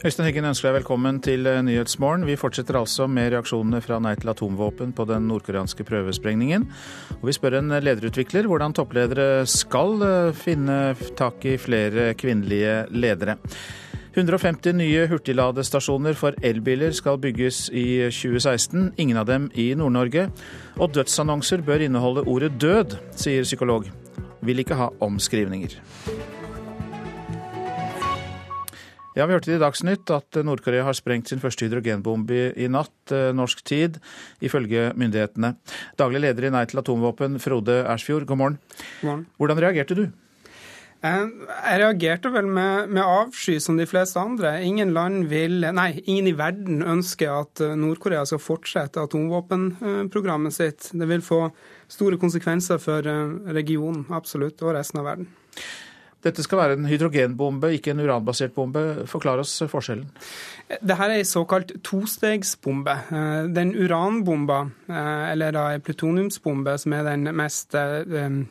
Øystein Heggen ønsker deg velkommen til eh, Nyhetsmorgen. Vi fortsetter altså med reaksjonene fra Nei til atomvåpen på den nordkoreanske prøvesprengningen. Og vi spør en lederutvikler hvordan toppledere skal eh, finne tak i flere kvinnelige ledere. 150 nye hurtigladestasjoner for elbiler skal bygges i 2016, ingen av dem i Nord-Norge. Og dødsannonser bør inneholde ordet død, sier psykolog. Vil ikke ha omskrivninger. Ja, Vi hørte i Dagsnytt at Nord-Korea har sprengt sin første hydrogenbombe i natt, eh, norsk tid, ifølge myndighetene. Daglig leder i Nei til atomvåpen, Frode Ersfjord, god morgen. God morgen. Hvordan reagerte du? Jeg reagerte vel med, med, avsky, som de fleste andre. Ingen land vil, nei, ingen i verden ønsker at eh, Nord-Korea skal fortsette atomvåpenprogrammet sitt. Det vil få store konsekvenser for eh, regionen, absolutt, og resten av verden. Dette skal være en hydrogenbombe, ikke en uranbasert bombe. Forklar oss forskjellen. Dette er en såkalt tostegsbombe. Eh, den uranbomba, eh, eller da ei plutoniumsbombe, som er den mest eh,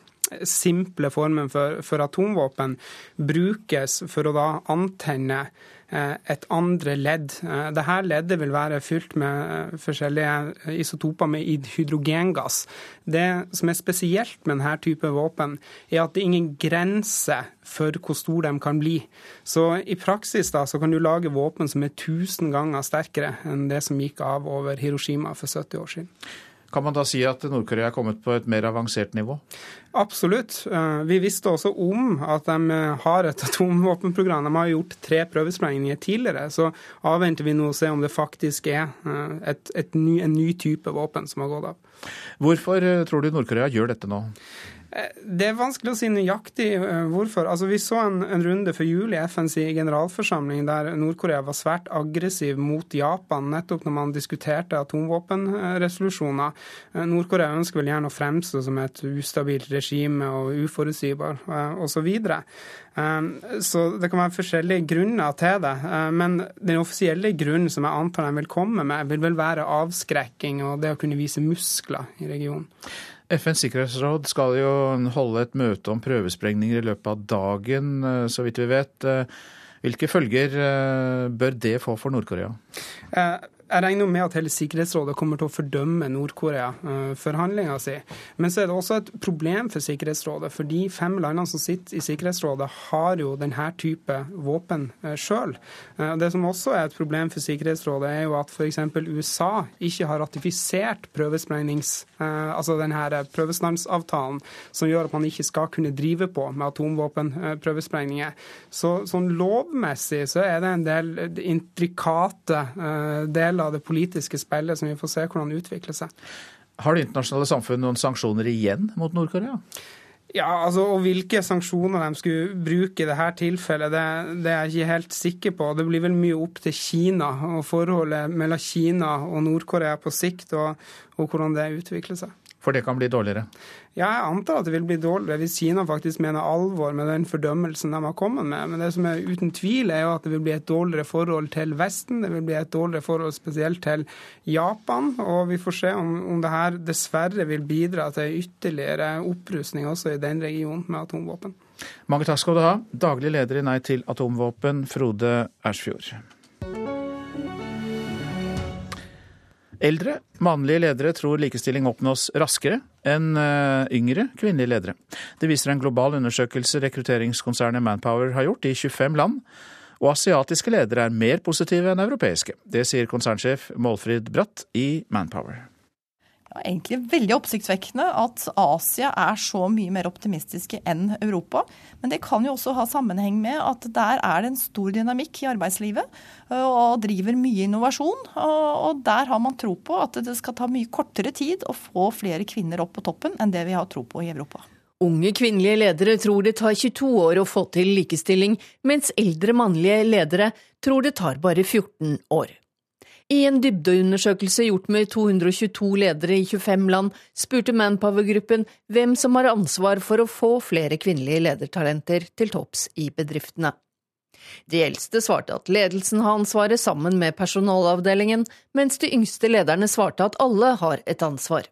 simple formen for, for atomvåpen, brukes for å da antenne et andre ledd. Eh, Dette leddet vil være fylt med eh, forskjellige isotoper med hydrogengass. Det som er spesielt med denne type våpen, er at det er ingen grense for hvor store de kan bli. Så i praksis da, så kan du lage våpen som er 1000 ganger sterkere enn det som gikk av over Hiroshima for 70 år siden. Kan man da si at Nord-Korea er kommet på et mer avansert nivå? Absolutt. Eh, vi visste også om at de eh, har et atomvåpenprogram. De har gjort tre prøvesprengninger tidligere. Så avventer vi nå å se om det faktisk er eh, et, et ny, en ny type våpen som har gått av. Hvorfor tror du Nord-Korea gjør dette nå? Eh, det er vanskelig å si nøyaktig eh, hvorfor. Altså, vi så en, en runde før jul i FNs generalforsamling der Nord-Korea var svært aggressiv mot Japan, nettopp når man diskuterte atomvåpenresolusjoner. Eh, Nord-Korea ønsker vel gjerne å fremstå som et ustabilt regime og uforutsigbar osv. Så, så det kan være forskjellige grunner til det. Men den offisielle grunnen som jeg antar de vil komme med, vil vel være avskrekking og det å kunne vise muskler i regionen. FNs sikkerhetsråd skal jo holde et møte om prøvesprengninger i løpet av dagen, eh, så vidt vi vet. Eh, hvilke følger eh, bør det få for Nord-Korea? Jeg regner med at hele Sikkerhetsrådet kommer til å fordømme Nord-Korea-forhandlinga si. Men så er det også et problem for Sikkerhetsrådet. For de fem landene som sitter i Sikkerhetsrådet, har jo denne type våpen eh, sjøl. Eh, det som også er et problem for Sikkerhetsrådet, er jo at f.eks. USA ikke har ratifisert prøvesprengnings... Eh, altså denne prøvestansavtalen som gjør at man ikke skal kunne drive på med atomvåpenprøvesprengninger. Så sånn lovmessig så er det en del intrikate deler del av det politiske spillet som vi får se hvordan det utvikler seg. Har det internasjonale samfunnet noen sanksjoner igjen mot Nord-Korea? Ja, altså, og Hvilke sanksjoner de skulle bruke i dette tilfellet, det, det, er jeg ikke helt sikker på. Det blir vel mye opp til Kina og forholdet mellom Kina og Nord-Korea på sikt, og, og hvordan det utvikler seg. For det kan bli dårligere? Ja, jeg antar at det vil bli dårligere hvis Kina faktisk mener alvor med den fordømmelsen de har kommet med. Men det som er uten tvil, er jo at det vil bli et dårligere forhold til Vesten. Det vil bli et dårligere forhold spesielt til Japan. Og vi får se om, om det her dessverre vil bidra til ytterligere opprustning også i den regionen med atomvåpen. Mange takk skal du ha, daglig leder i Nei til atomvåpen, Frode Ersfjord. Eldre mannlige ledere tror likestilling oppnås raskere enn eh, yngre kvinnelige ledere. Det viser en global undersøkelse rekrutteringskonsernet Manpower har gjort i 25 land. Og asiatiske ledere er mer positive enn europeiske. Det sier konsernsjef Målfrid Bratt i Manpower ja, egentlig veldig oppsiktsvekkende at Asia er så mye mer optimistiske enn Europa. Men det kan jo også ha sammenheng med at der er det en stor dynamikk i arbeidslivet. Og driver mye innovasjon. Og der har man tro på at det skal ta mye kortere tid å få flere kvinner opp på toppen enn det vi har tro på i Europa. Unge kvinnelige ledere tror det tar 22 år å få til likestilling, mens eldre mannlige ledere tror det tar bare 14 år. I en dybdeundersøkelse gjort med 222 ledere i 25 land, spurte Manpower-gruppen hvem som har ansvar for å få flere kvinnelige ledertalenter til topps i bedriftene. De eldste svarte at ledelsen har ansvaret sammen med personalavdelingen, mens de yngste lederne svarte at alle har et ansvar.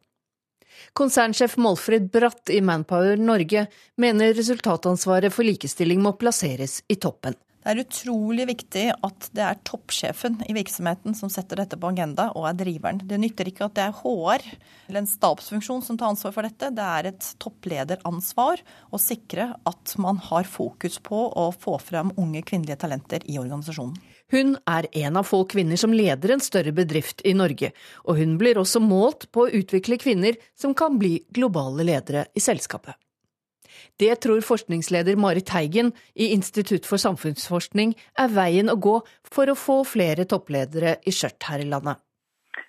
Konsernsjef Målfred Bratt i Manpower Norge mener resultatansvaret for likestilling må plasseres i toppen. Det er utrolig viktig at det er toppsjefen i virksomheten som setter dette på agenda og er driveren. Det nytter ikke at det er HR eller en stabsfunksjon som tar ansvar for dette. Det er et topplederansvar å sikre at man har fokus på å få frem unge kvinnelige talenter i organisasjonen. Hun er en av få kvinner som leder en større bedrift i Norge, og hun blir også målt på å utvikle kvinner som kan bli globale ledere i selskapet. Det tror forskningsleder Marit Teigen i Institutt for samfunnsforskning er veien å gå for å få flere toppledere i skjørt her i landet.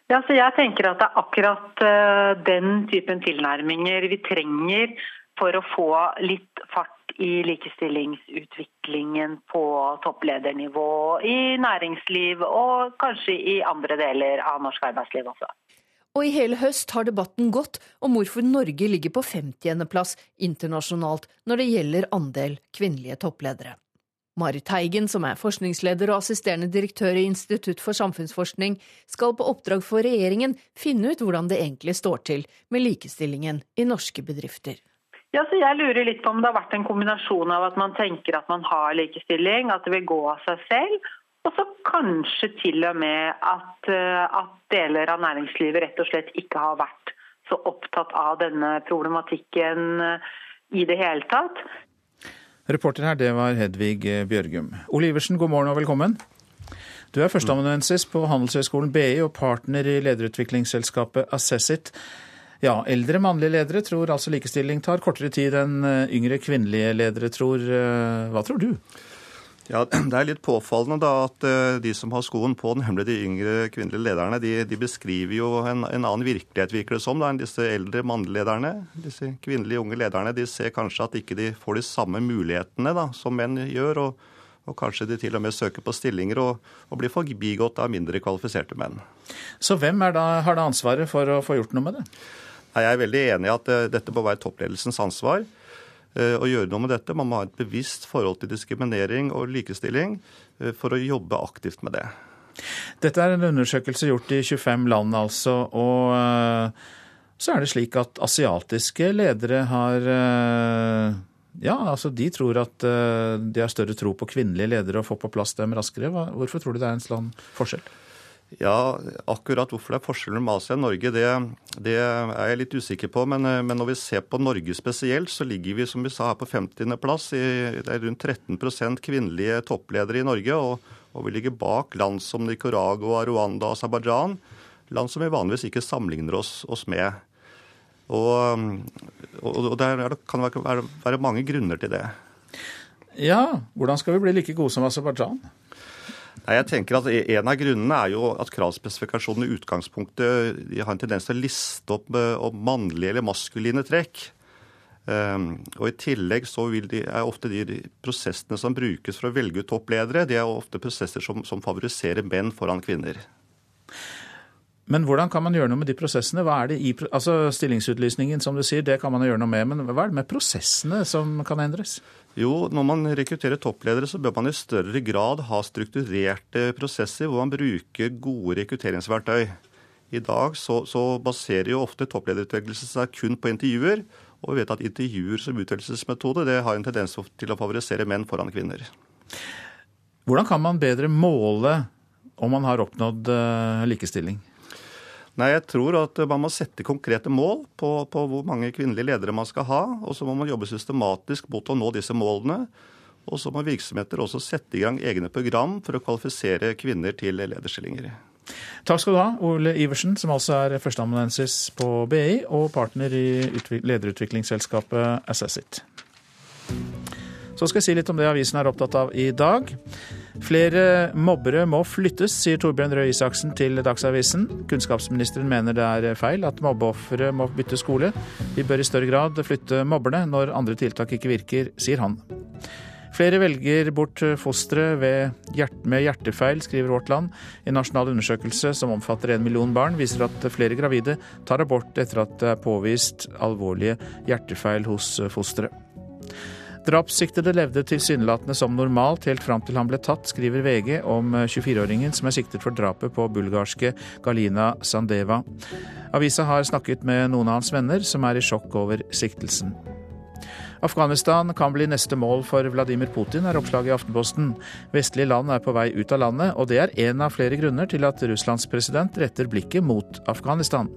Ja, så jeg tenker at det er akkurat uh, den typen tilnærminger vi trenger for å få litt fart i likestillingsutviklingen på toppledernivå i næringsliv og kanskje i andre deler av norsk arbeidsliv også. Og i hele høst har debatten gått om hvorfor Norge ligger på 50.-plass internasjonalt når det gjelder andel kvinnelige toppledere. Marit Teigen, som er forskningsleder og assisterende direktør i Institutt for samfunnsforskning, skal på oppdrag for regjeringen finne ut hvordan det egentlig står til med likestillingen i norske bedrifter. Ja, så Jeg lurer litt på om det har vært en kombinasjon av at man tenker at man har likestilling, at det vil gå av seg selv, og så kanskje til og med at, eh, at, deler av næringslivet rett og slett ikke har vært så opptatt av denne problematikken eh, i det hele tatt. Reporter her, det var Hedvig Bjørgum. Ole Iversen, god morgen og velkommen. Du er førsteamanuensis på Handelshøyskolen BI og partner i lederutviklingsselskapet Assessit. Ja, eldre mannlige ledere tror altså likestilling tar kortere tid enn eh, yngre kvinnelige ledere tror. Hva tror du? Ja, Det er litt påfallende da at eh, de som har skoen på, nemlig de yngre kvinnelige lederne, de, de beskriver jo en, en, annen virkelighet, virker det som, da, enn disse eldre mannlige lederne. Disse kvinnelige unge lederne de ser kanskje at ikke de får de samme mulighetene da, som menn gjør. og, og kanskje de til og med søker på stillinger og, og blir forbigått av mindre kvalifiserte menn. Så hvem da, har da ansvaret for å få gjort noe med det? Jeg er veldig enig i at uh, dette bør være toppledelsens ansvar. Eh, å gjøre noe med dette. Man må ha et bevisst forhold til diskriminering og likestilling eh, for å jobbe aktivt med det. Dette er en undersøkelse gjort i 25 land, altså. Og eh, så er det slik at asiatiske ledere har ja, altså de tror at de har større tro på kvinnelige ledere og får på plass dem raskere. Hvorfor tror du det er en sånn forskjell? Ja, akkurat hvorfor det er forskjeller mellom Asia og Norge, det, det, er jeg litt usikker på. Men, men, når vi ser på Norge spesielt, så ligger vi som vi sa her på 50.-plass. Det er rundt 13% kvinnelige toppledere i Norge. Og, og, vi ligger bak land som Nicaragua, Rwanda og Aserbajdsjan. Land som vi vanligvis ikke sammenligner oss, oss med. Og, og, og der kan det være, være mange grunner til det. Ja, hvordan skal vi bli like gode som Aserbajdsjan? Nei, jeg tenker at En av grunnene er jo at kravspesifikasjonen i utgangspunktet har en tendens til å liste opp opp mannlige eller maskuline trekk. Um, og I tillegg så de, er ofte de prosessene som brukes for å velge ut toppledere, de er ofte prosesser som, som favoriserer menn foran kvinner. Men hvordan kan man gjøre noe med de prosessene? Hva er det i, altså Stillingsutlysningen som du sier, det kan man gjøre noe med, men hva er det med prosessene som kan endres? Jo, når man rekrutterer toppledere, så bør man i større grad ha strukturerte prosesser hvor man bruker gode rekrutteringsverktøy. I dag så, så baserer jo ofte topplederutvelgelse seg kun på intervjuer. Og vi vet at intervjuer som utvelgelsesmetode det har en tendens til å favorisere menn foran kvinner. Hvordan kan man bedre måle om man har oppnådd eh, likestilling? Nei, Jeg tror at man må sette konkrete mål på, på, hvor mange kvinnelige ledere man skal ha. Og så må man jobbe systematisk mot å nå disse målene. Og så må virksomheter også sette i gang egne program for å kvalifisere kvinner til lederstillinger. Takk skal du ha, Ole Iversen, som altså er førsteamanuensis på BI og partner i lederutviklingsselskapet Assassit. Så skal jeg si litt om det avisen er opptatt av i dag. Flere mobbere må flyttes, sier Torbjørn Røe Isaksen til Dagsavisen. Kunnskapsministeren mener det er feil at mobbeofre må bytte skole. Vi bør i større grad flytte mobberne når andre tiltak ikke virker, sier han. Flere velger bort fostre med hjertefeil, skriver Vårt Land. En nasjonal undersøkelse som omfatter en million barn, viser at flere gravide tar abort etter at det er påvist alvorlige hjertefeil hos fosteret. Drapssiktede levde tilsynelatende som normalt helt fram til han ble tatt, skriver VG om 24-åringen som er siktet for drapet på bulgarske Galina Sandeva. Avisa har snakket med noen av hans venner, som er i sjokk over siktelsen. Afghanistan kan bli neste mål for Vladimir Putin, er oppslaget i Aftenposten. Vestlige land er på vei ut av landet, og det er én av flere grunner til at Russlands president retter blikket mot Afghanistan.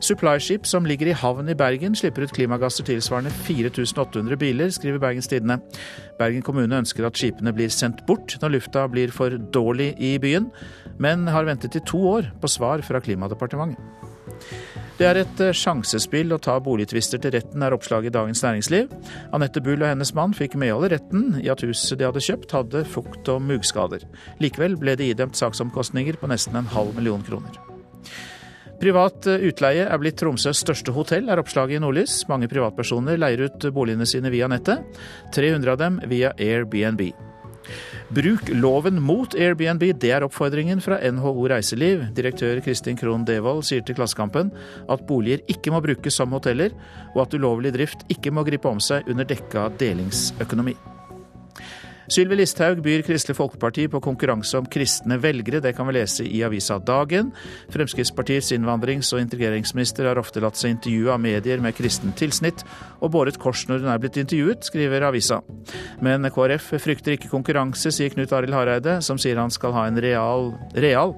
Supplyskip som ligger i havn i Bergen, slipper ut klimagasser tilsvarende 4800 biler, skriver Bergens Tidende. Bergen kommune ønsker at skipene blir sendt bort når lufta blir for dårlig i byen, men har ventet i to år på svar fra Klimadepartementet. Det er et eh, sjansespill å ta boligtvister til retten, er oppslaget i Dagens Næringsliv. Anette Bull og hennes mann fikk medhold i retten i at huset de hadde kjøpt hadde fukt- og muggskader. Likevel ble det idømt saksomkostninger på nesten en halv million kroner. Privat eh, utleie er blitt Tromsøs største hotell, er oppslaget i Nordlys. Mange privatpersoner leier ut boligene sine via nettet. 300 av dem via Airbnb. Bruk loven mot Airbnb, det er oppfordringen fra NHO Reiseliv. Direktør Kristin Krohn Devold sier til Klassekampen at boliger ikke må brukes som hoteller, og at ulovlig drift ikke må gripe om seg under dekka delingsøkonomi. Sylvi Listhaug byr Kristelig Folkeparti på konkurranse om kristne velgere. Det kan vi lese i avisa Dagen. Fremskrittspartiets innvandrings- og integreringsminister har ofte latt seg intervjue av medier med kristent tilsnitt, og båret kors når hun er blitt intervjuet, skriver avisa. Men KrF frykter ikke konkurranse, sier Knut Arild Hareide, som sier han skal ha en real, real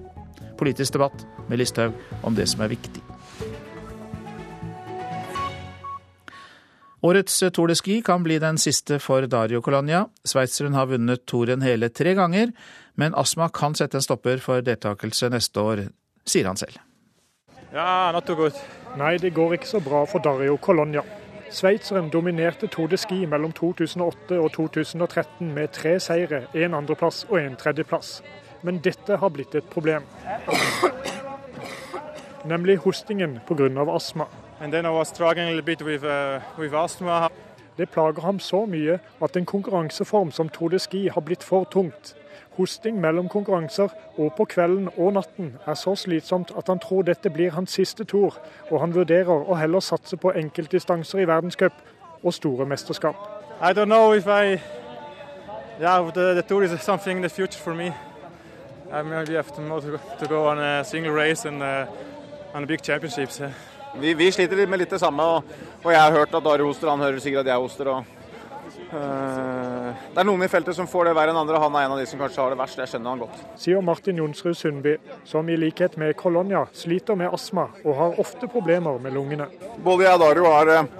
politisk debatt med Listhaug om det som er viktig. Årets Tour de Ski kan bli den siste for Dario Colonia. Sveitseren har vunnet toren hele tre ganger, men astma kan sette en stopper for deltakelse neste år, sier han selv. Ja, not too good. Nei, det går ikke så bra for Dario Colonia. Sveitseren dominerte Tour de Ski mellom 2008 og 2013 med tre seire, én andreplass og én tredjeplass. Men dette har blitt et problem. Nemlig hostingen pga. astma. And then I was struggling a little bit with, uh, with. Det plager ham så mye at en konkurranseform som Tour de Ski har blitt for tungt. Hosting mellom konkurranser og på kvelden og natten er så slitsomt at han tror dette blir hans siste tur, og han vurderer å heller satse på enkeltdistanser i verdenscup og store mesterskap. I don't know if I, yeah, the, the tour is something in the future for me. I maybe have to, to go on a single race and uh, on big championships. Vi, vi, sliter med litt det samme, og, og jeg har hørt at Are hoster, han hører sikkert at jeg hoster. og uh, Det er noen i feltet som får det verre enn andre, og han er en av de som kanskje har det verst. Jeg skjønner han godt. Sier Martin Jonsrud Sundby, som i likhet med Kolonia sliter med astma og har ofte problemer med lungene. Både jeg og Dario har eh,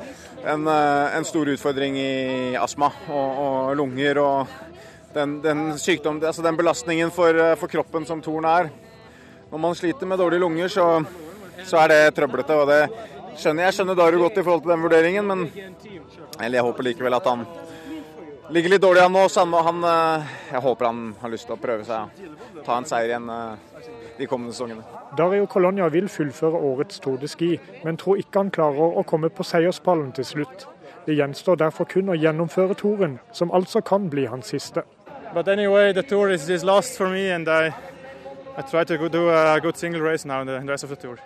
en, eh, en stor utfordring i astma og, og lunger. og den, den, sykdom, altså den belastningen for, for kroppen som Torn er. Når man sliter med dårlige lunger, så så er det trøblete. og det skjønner Jeg skjønner Daru godt i forhold til den vurderingen, men eller jeg håper likevel at han ligger litt dårlig an nå. Så han, han, eh, jeg håper han har lyst til å prøve seg ta en seier igjen eh, de kommende sesongene. Dario Colonia vil fullføre årets Tour de Ski, men tror ikke han klarer å komme på seierspallen til slutt. Det gjenstår derfor kun å gjennomføre toren, som altså kan bli hans siste. But anyway, the tour is, is last for me, and I, I try to do a good single race now in the rest of the tour.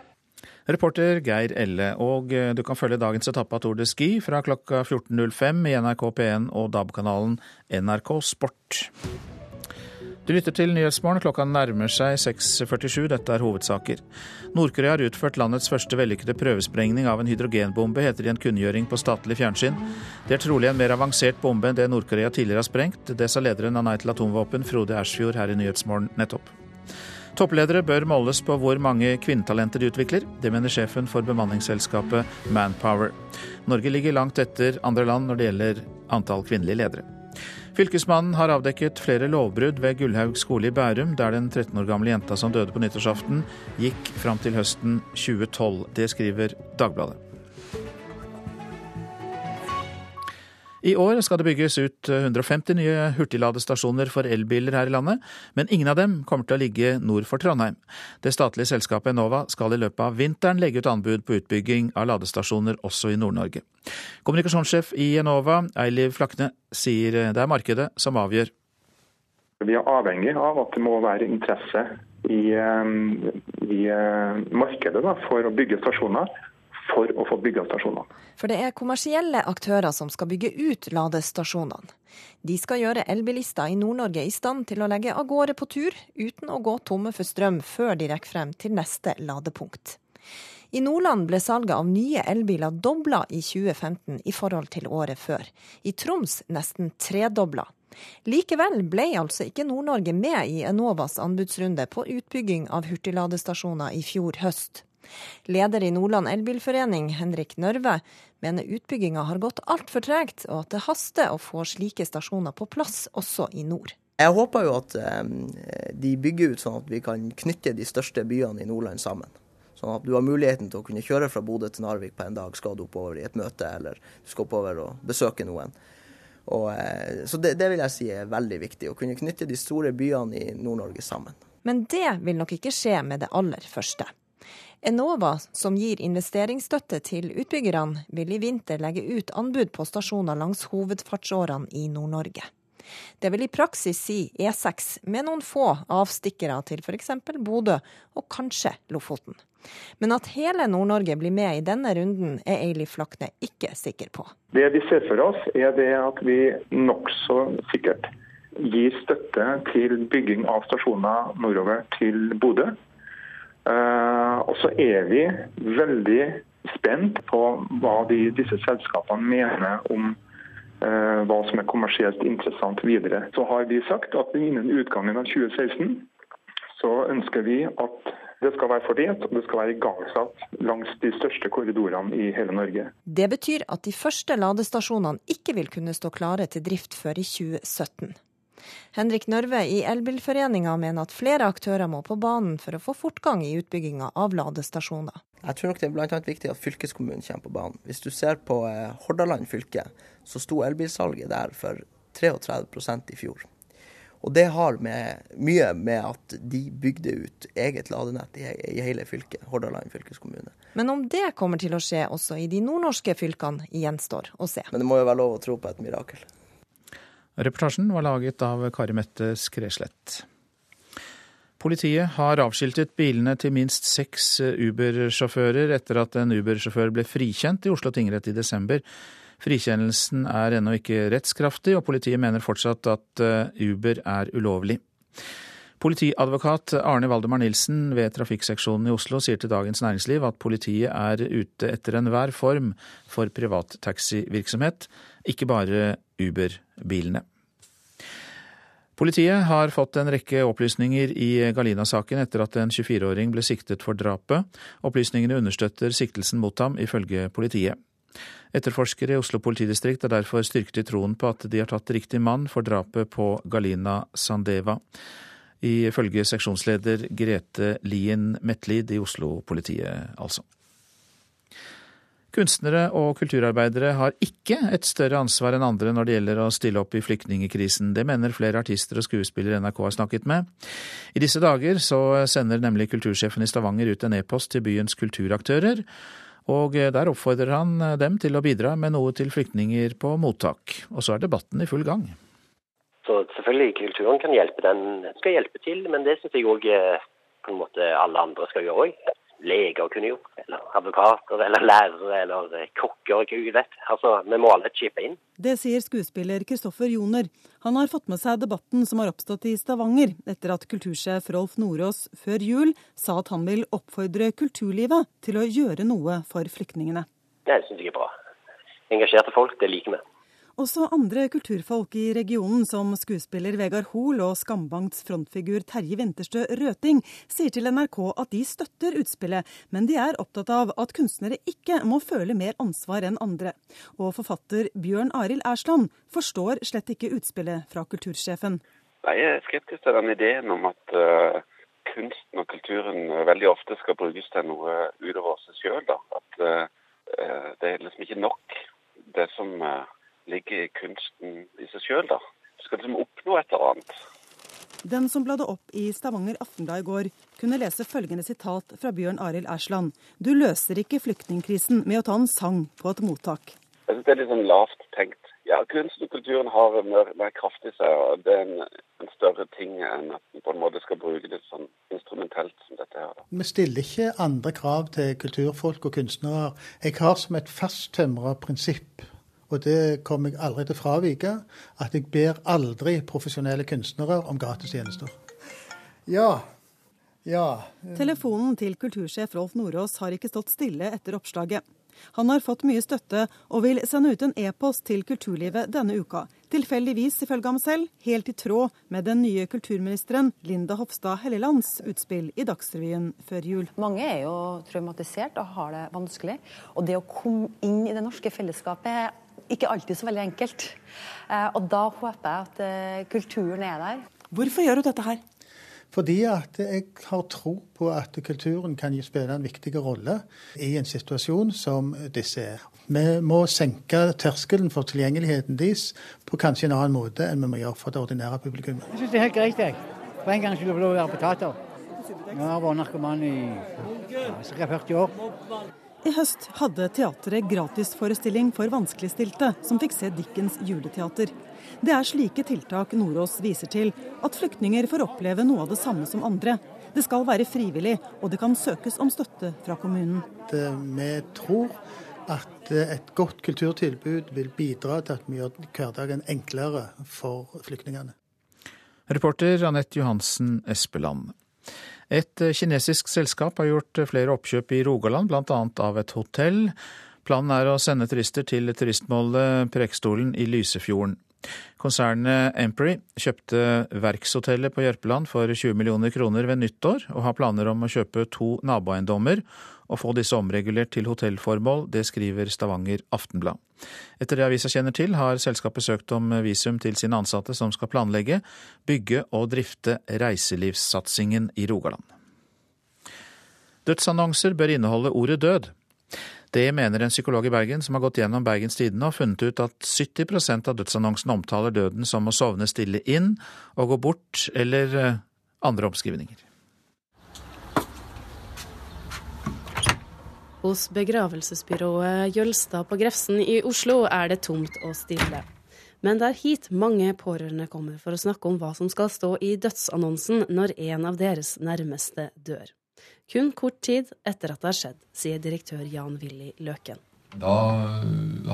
Reporter Geir Elle, og eh, du kan følge dagens etappe av Tour de Ski fra klokka 14.05 i NRK P1 og DAB-kanalen NRK Sport. Du lytter til Nyhetsmorgen. Klokka nærmer seg 6.47. Dette er hovedsaker. Nord-Korea har utført landets første vellykkede prøvesprengning av en hydrogenbombe, heter det i en kunngjøring på statlig fjernsyn. Det er trolig en mer avansert bombe enn det Nord-Korea tidligere har sprengt. Det sa lederen av Nei til atomvåpen, Frode Ersfjord, her i Nyhetsmorgen nettopp. Toppledere bør måles på hvor mange kvinnetalenter de utvikler. Det mener sjefen for bemanningsselskapet Manpower. Norge ligger langt etter andre land når det gjelder antall kvinnelige ledere. Fylkesmannen har avdekket flere lovbrudd ved Gullhaug skole i Bærum, der den 13 år gamle jenta som døde på nyttårsaften, gikk fram til høsten 2012. Det skriver Dagbladet. I år skal det bygges ut 150 nye hurtigladestasjoner for elbiler her i landet, men ingen av dem kommer til å ligge nord for Trondheim. Det statlige selskapet Enova skal i løpet av vinteren legge ut anbud på utbygging av ladestasjoner også i Nord-Norge. Kommunikasjonssjef i Enova, Eiliv Flakne, sier det er markedet som avgjør. Vi er avhengig av at det må være interesse i, eh, i eh, markedet da, for å bygge stasjoner for å få bygga stasjonene. For det er kommersielle aktører som skal bygge ut ladestasjonene. De skal gjøre elbilister i Nord-Norge i stand til å legge av gårde på tur, uten å gå tomme for strøm før de rekker frem til neste ladepunkt. I Nordland ble salget av nye elbiler dobla i 2015 i forhold til året før. I Troms nesten tredobla. Likevel ble altså ikke Nord-Norge med i Enovas anbudsrunde på utbygging av hurtigladestasjoner i fjor høst. Leder i Nordland elbilforening, Henrik Nørve, mener utbygginga har gått altfor tregt, og at det haster å få slike stasjoner på plass også i nord. Jeg håper jo at eh, de bygger ut sånn at vi kan knytte de største byene i Nordland sammen. Sånn at du har muligheten til å kunne kjøre fra Bodø til Narvik på en dag, skal du oppover i et møte, eller du skal oppover og besøke noen. Og, eh, så det, det, vil jeg si er veldig viktig, å kunne knytte de store byene i Nord-Norge sammen. Men det vil nok ikke skje med det aller første. Enova, som gir investeringsstøtte til utbyggerne, vil i vinter legge ut anbud på stasjoner langs hovedfartsårene i Nord-Norge. Det vil i praksis si E6, med noen få avstikkere til f.eks. Bodø og kanskje Lofoten. Men at hele Nord-Norge blir med i denne runden, er Eili Flakne ikke sikker på. Det vi ser for oss, er det at vi nokså sikkert gir støtte til bygging av stasjoner nordover til Bodø. Uh, og så er vi veldig spent på hva de, disse selskapene mener om uh, hva som er kommersielt interessant videre. Så har vi sagt at innen utgangen av 2016 så ønsker vi at det skal være fordelt, og det skal være igangsatt langs de største korridorene i hele Norge. Det betyr at de første ladestasjonene ikke vil kunne stå klare til drift før i 2017. Henrik Nørve i Elbilforeninga mener at flere aktører må på banen for å få fortgang i utbygginga av ladestasjoner. Jeg tror nok det er annet viktig at fylkeskommunen kommer på banen. Hvis du ser på eh, Hordaland fylke, så sto elbilsalget der for 33% i fjor. Og det har med, mye med at de bygde ut eget ladenett i, i hele fylket, Hordaland fylkeskommune. Men om det kommer til å skje også i de nordnorske fylkene, gjenstår å se. Men det må jo være lov å tro på et mirakel. Reportasjen var laget av Kari Mette Skreslett. Politiet har avskiltet bilene til minst seks Uber-sjåfører etter at en Uber-sjåfør ble frikjent i Oslo tingrett i desember Frikjennelsen er ennå ikke rettskraftig, og politiet mener fortsatt at eh, Uber er ulovlig. Politiadvokat Arne Valdemar Nilsen ved trafikkseksjonen i Oslo sier til Dagens Næringsliv at politiet er ute etter enhver form for privat taxivirksomhet, ikke bare Uber-bilene. Politiet har fått en rekke opplysninger i Galina-saken etter at en 24-åring ble siktet for drapet. Opplysningene understøtter siktelsen mot ham, ifølge politiet. Etterforskere i Oslo politidistrikt er derfor styrket i troen på at de har tatt riktig mann for drapet på Galina Sandeva. Ifølge seksjonsleder Grete Lien Metlid i Oslo-politiet, altså. Kunstnere og kulturarbeidere har ikke et større ansvar enn andre når det gjelder å stille opp i flyktningekrisen. Det mener flere artister og skuespillere NRK har snakket med. I disse dager så sender nemlig kultursjefen i Stavanger ut en e-post til byens kulturaktører og der oppfordrer han dem til å bidra med noe til flyktninger på mottak. Og så er debatten i full gang. Så selvfølgelig, kulturen kan hjelpe. Den skal hjelpe til, men det syns jeg òg eh, alle andre skal gjøre òg leger kunne gjort, eller advokater, eller lærere, eller eh, kokker. Gud vet. Altså, Vi må alle chippe inn. Det sier skuespiller Kristoffer Joner. Han har fått med seg debatten som har oppstått i Stavanger, etter at kultursjef Rolf Nordås før jul sa at han vil oppfordre kulturlivet til å gjøre noe for flyktningene. Det syns jeg er bra. Engasjerte folk, det liker vi. Også andre kulturfolk i regionen, som skuespiller Vegard Hoel og Skambankts frontfigur Terje Winterstø Røting, sier til NRK at de støtter utspillet, men de er opptatt av at kunstnere ikke må føle mer ansvar enn andre. Og forfatter Bjørn Arild Ersland forstår slett ikke utspillet fra kultursjefen. Jeg er skeptisk til den ideen om at uh, kunsten og kulturen veldig ofte skal brukes til noe utover seg sjøl. At uh, det er liksom ikke nok det som uh, ligger i kunsten i seg sjøl, da. Du skal liksom oppnå et eller annet. Den som bladde opp i Stavanger Aftenblad i går, kunne lese følgende sitat fra Bjørn Arild Ersland. Du løser ikke flyktningkrisen med å ta en sang på et mottak. Jeg synes Det er litt sånn lavt tenkt. Ja, Kunsten og kulturen har mer, mer kraft i seg. og Det er en, en, større ting enn at en på en måte skal bruke det sånn instrumentelt som dette her. Da. Vi stiller ikke andre krav til kulturfolk og kunstnere. Jeg har som et fasttømra prinsipp og det kommer jeg aldri til å fravike, at jeg ber aldri profesjonelle kunstnere om gratistjenester. Ja, Ja. Telefonen til kultursjef Rolf Nordås har ikke stått stille etter oppslaget. Han har fått mye støtte og vil sende ut en e-post til kulturlivet denne uka. Tilfeldigvis, ifølge ham selv, helt i tråd med den nye kulturministeren Linda Hofstad Hellelands utspill i Dagsrevyen før jul. Mange er jo traumatisert og har det vanskelig. Og det å komme inn i det norske fellesskapet er ikke alltid så veldig enkelt. Eh, og da håper jeg at eh, kulturen er der. Hvorfor gjør du dette her? Fordi at jeg har tro på at kulturen kan spille en viktig rolle i en situasjon som disse er. Vi må senke terskelen for tilgjengeligheten deres på kanskje en annen måte enn vi må gjøre for det ordinære publikummet. Jeg syns det er helt greit, jeg. For en gang skulle jeg få lov å være potater. Jeg har vært narkoman i ca. 40 år. I høst hadde teatret gratisforestilling for vanskeligstilte, som fikk se Dickens juleteater. Det er slike tiltak Nordås viser til, at flyktninger får oppleve noe av det samme som andre. Det skal være frivillig, og det kan søkes om støtte fra kommunen. Vi tror at et godt kulturtilbud vil bidra til at vi gjør hverdagen enklere for flyktningene. Reporter Anette Johansen Espeland. Et kinesisk selskap har gjort flere oppkjøp i Rogaland, bl.a. av et hotell. Planen er å sende turister til turistmålet Prekestolen i Lysefjorden. Konsernet Empery kjøpte Verkshotellet på Jørpeland for 20 millioner kroner ved nyttår, og har planer om å kjøpe to naboeiendommer og få disse omregulert til hotellformål. Det skriver Stavanger Aftenblad. Etter det avisa kjenner til, har selskapet søkt om visum til sine ansatte som skal planlegge, bygge og drifte reiselivssatsingen i Rogaland. Dødsannonser bør inneholde ordet død. Det mener en psykolog i Bergen som har gått gjennom Bergens Tidende og funnet ut at 70% av dødsannonsene omtaler døden som å sovne stille inn og gå bort, eller eh, andre omskrivninger. Hos begravelsesbyrået Jølstad på Grefsen i Oslo er det tomt og stille. Men det er hit mange pårørende kommer for å snakke om hva som skal stå i dødsannonsen når en av deres nærmeste dør. Kun kort tid etter at det har skjedd, sier direktør Jan Willy Løken. Da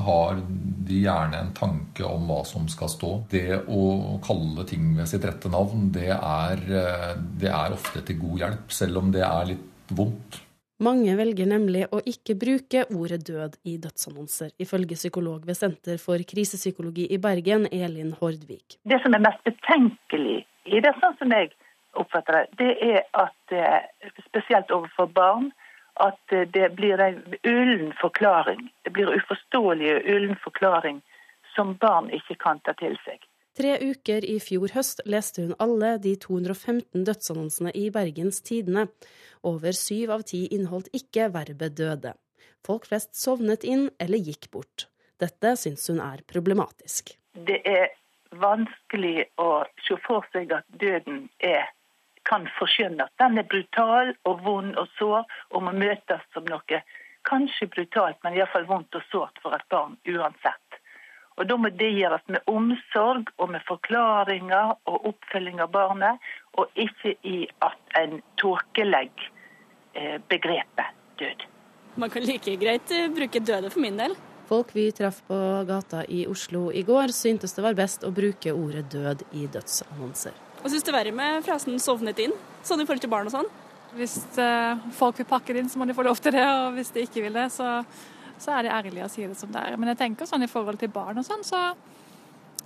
har de gjerne en tanke om hva som skal stå. Det å kalle ting ved sitt rette navn, det er, det er ofte til god hjelp, selv om det er litt vondt. Mange velger nemlig å ikke bruke ordet død i dødsannonser, ifølge psykolog ved Senter for krisepsykologi i Bergen, Elin Hordvik. Det som er mest betenkelig i det, sånn som jeg oppfatter det, det er at eh, spesielt overfor barn at eh, det blir en ullen forklaring. Det blir uforståelig ullen forklaring som barn ikke kan ta til seg. Tre uker i fjor høst leste hun alle de 215 dødsannonsene i Bergens Tidende. Over syv av ti inneholdt ikke verbet døde. Folk flest sovnet inn eller gikk bort. Dette syns hun er problematisk. Det er vanskelig å se for seg at døden er kan forskjønne at den er brutal og vond og sår, og må møtes som noe kanskje brutalt, men iallfall vondt og sårt for et barn uansett. Og Da må det gjøres med omsorg og med forklaringer og oppfølging av barnet, og ikke i at en tåkelegger eh, begrepet død. Man kan like greit eh, bruke døde for min del. Folk vi traff på gata i Oslo i går, syntes det var best å bruke ordet død i dødsannonser. Hva syns det er verre med frasen 'sovnet inn', sånn i forhold til barn og sånn. Hvis uh, folk vil pakke det inn, så må de få lov til det, og hvis de ikke vil det, så, så er det ærlig å si det som det er. Men jeg tenker sånn i forhold til barn og sånn, så,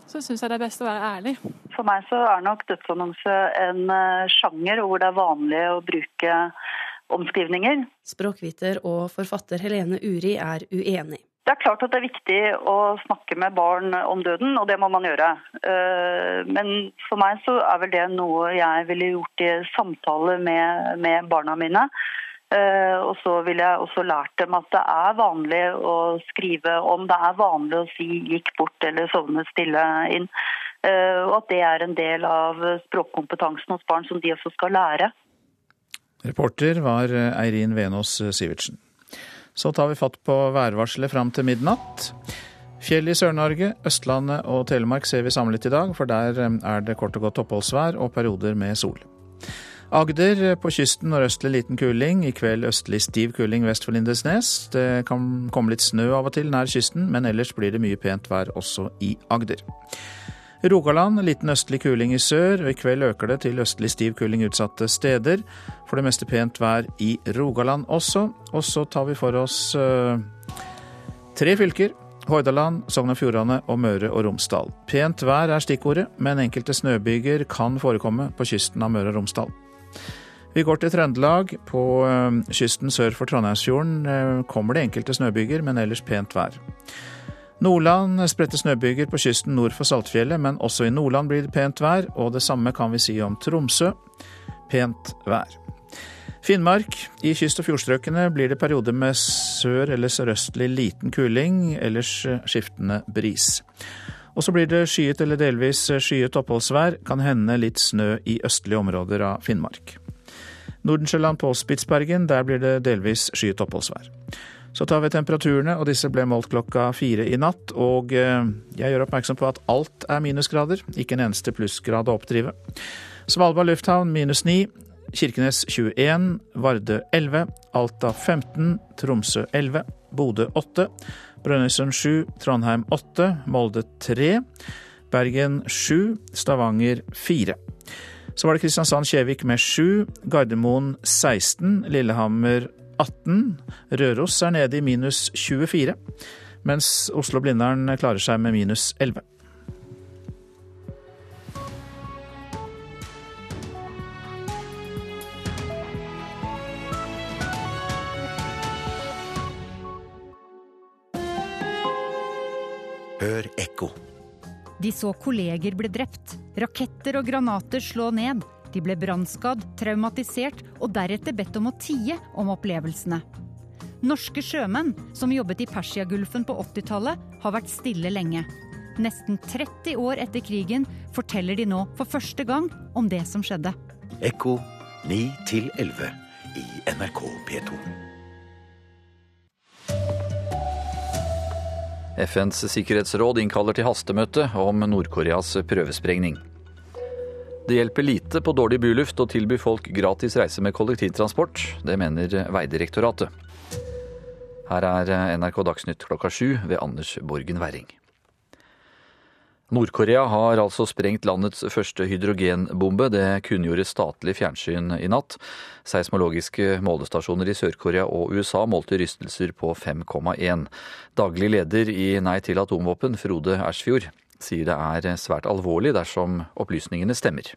så syns jeg det er best å være ærlig. For meg så er nok dødsannonse en uh, sjanger hvor det er vanlig å bruke omskrivninger. Språkviter og forfatter Helene Uri er uenig. Det er klart at det er viktig å snakke med barn om døden, og det må man gjøre. Eh, men for meg så er vel det noe jeg ville gjort i samtale med, med barna mine. Eh, og så ville jeg også lært dem at det er vanlig å skrive om. Det er vanlig å si 'gikk bort' eller 'sovnet stille inn'. Eh, og at det er en del av språkkompetansen hos barn som de også skal lære. Reporter var Eirin Venås Sivertsen. Så tar vi fatt på værvarselet fram til midnatt. Fjell i Sør-Norge, Østlandet og Telemark ser vi samlet i dag, for der eh, er det kort og godt oppholdsvær og perioder med sol. Agder eh, på kysten nordøstlig liten kuling, i kveld østlig stiv kuling vest for Lindesnes. Det kan komme litt snø av og til nær kysten, men ellers blir det mye pent vær også i Agder. Rogaland liten østlig kuling i sør, og i kveld øker det til østlig stiv kuling utsatte steder. For det meste pent vær i Rogaland også. Og så tar vi for oss uh, tre fylker. Hordaland, Sogn og Fjordane og Møre og Romsdal. Pent vær er stikkordet, men enkelte snøbyger kan forekomme på kysten av Møre og Romsdal. Vi går til Trøndelag. På uh, kysten sør for Trondheimsfjorden uh, kommer det enkelte snøbyger, men ellers pent vær. Nordland spredte snøbyger på kysten nord for Saltfjellet, men også i Nordland blir det pent vær, og det samme kan vi si om Tromsø. Pent vær. Finnmark. I kyst- og fjordstrøkene blir det perioder med sør- eller sørøstlig liten kuling, ellers skiftende bris. Og så blir det skyet eller delvis skyet oppholdsvær, kan hende litt snø i østlige områder av Finnmark. Nordensjøland på Spitsbergen, der blir det delvis skyet oppholdsvær. Så tar vi temperaturene, og disse ble målt klokka fire i natt. Og eh, jeg gjør oppmerksom på at alt er minusgrader, ikke en eneste plussgrad å oppdrive. Svalbard lufthavn minus ni. Kirkenes 21, Vardø 11, Alta 15, Tromsø 11, Bodø 8, Brønnøysund 7, Trondheim 8, Molde 3, Bergen 7, Stavanger 4. Så var det Kristiansand-Kjevik med 7, Gardermoen 16, Lillehammer 18. Røros er nede i minus 24, mens Oslo-Blindern klarer seg med minus 11. Hør ekko. De så kolleger bli drept, raketter og granater slå ned. De ble brannskadd, traumatisert og deretter bedt om å tie om opplevelsene. Norske sjømenn som jobbet i Persiagulfen på 80-tallet, har vært stille lenge. Nesten 30 år etter krigen forteller de nå for første gang om det som skjedde. Ekko 9 11 i NRK P2. FNs sikkerhetsråd innkaller til hastemøte om Nord-Koreas prøvesprengning. Det hjelper lite på dårlig byluft å tilby folk gratis reise med kollektivtransport. Det mener Veidirektoratet. Her er NRK Dagsnytt klokka sju ved Anders Borgen Werring. Nord-Korea har altså sprengt landets første hydrogenbombe. Det kunngjorde statlig fjernsyn i natt. Seismologiske målestasjoner i Sør-Korea og USA målte rystelser på 5,1. Daglig leder i Nei til atomvåpen, Frode Ersfjord, sier det er svært alvorlig dersom opplysningene stemmer.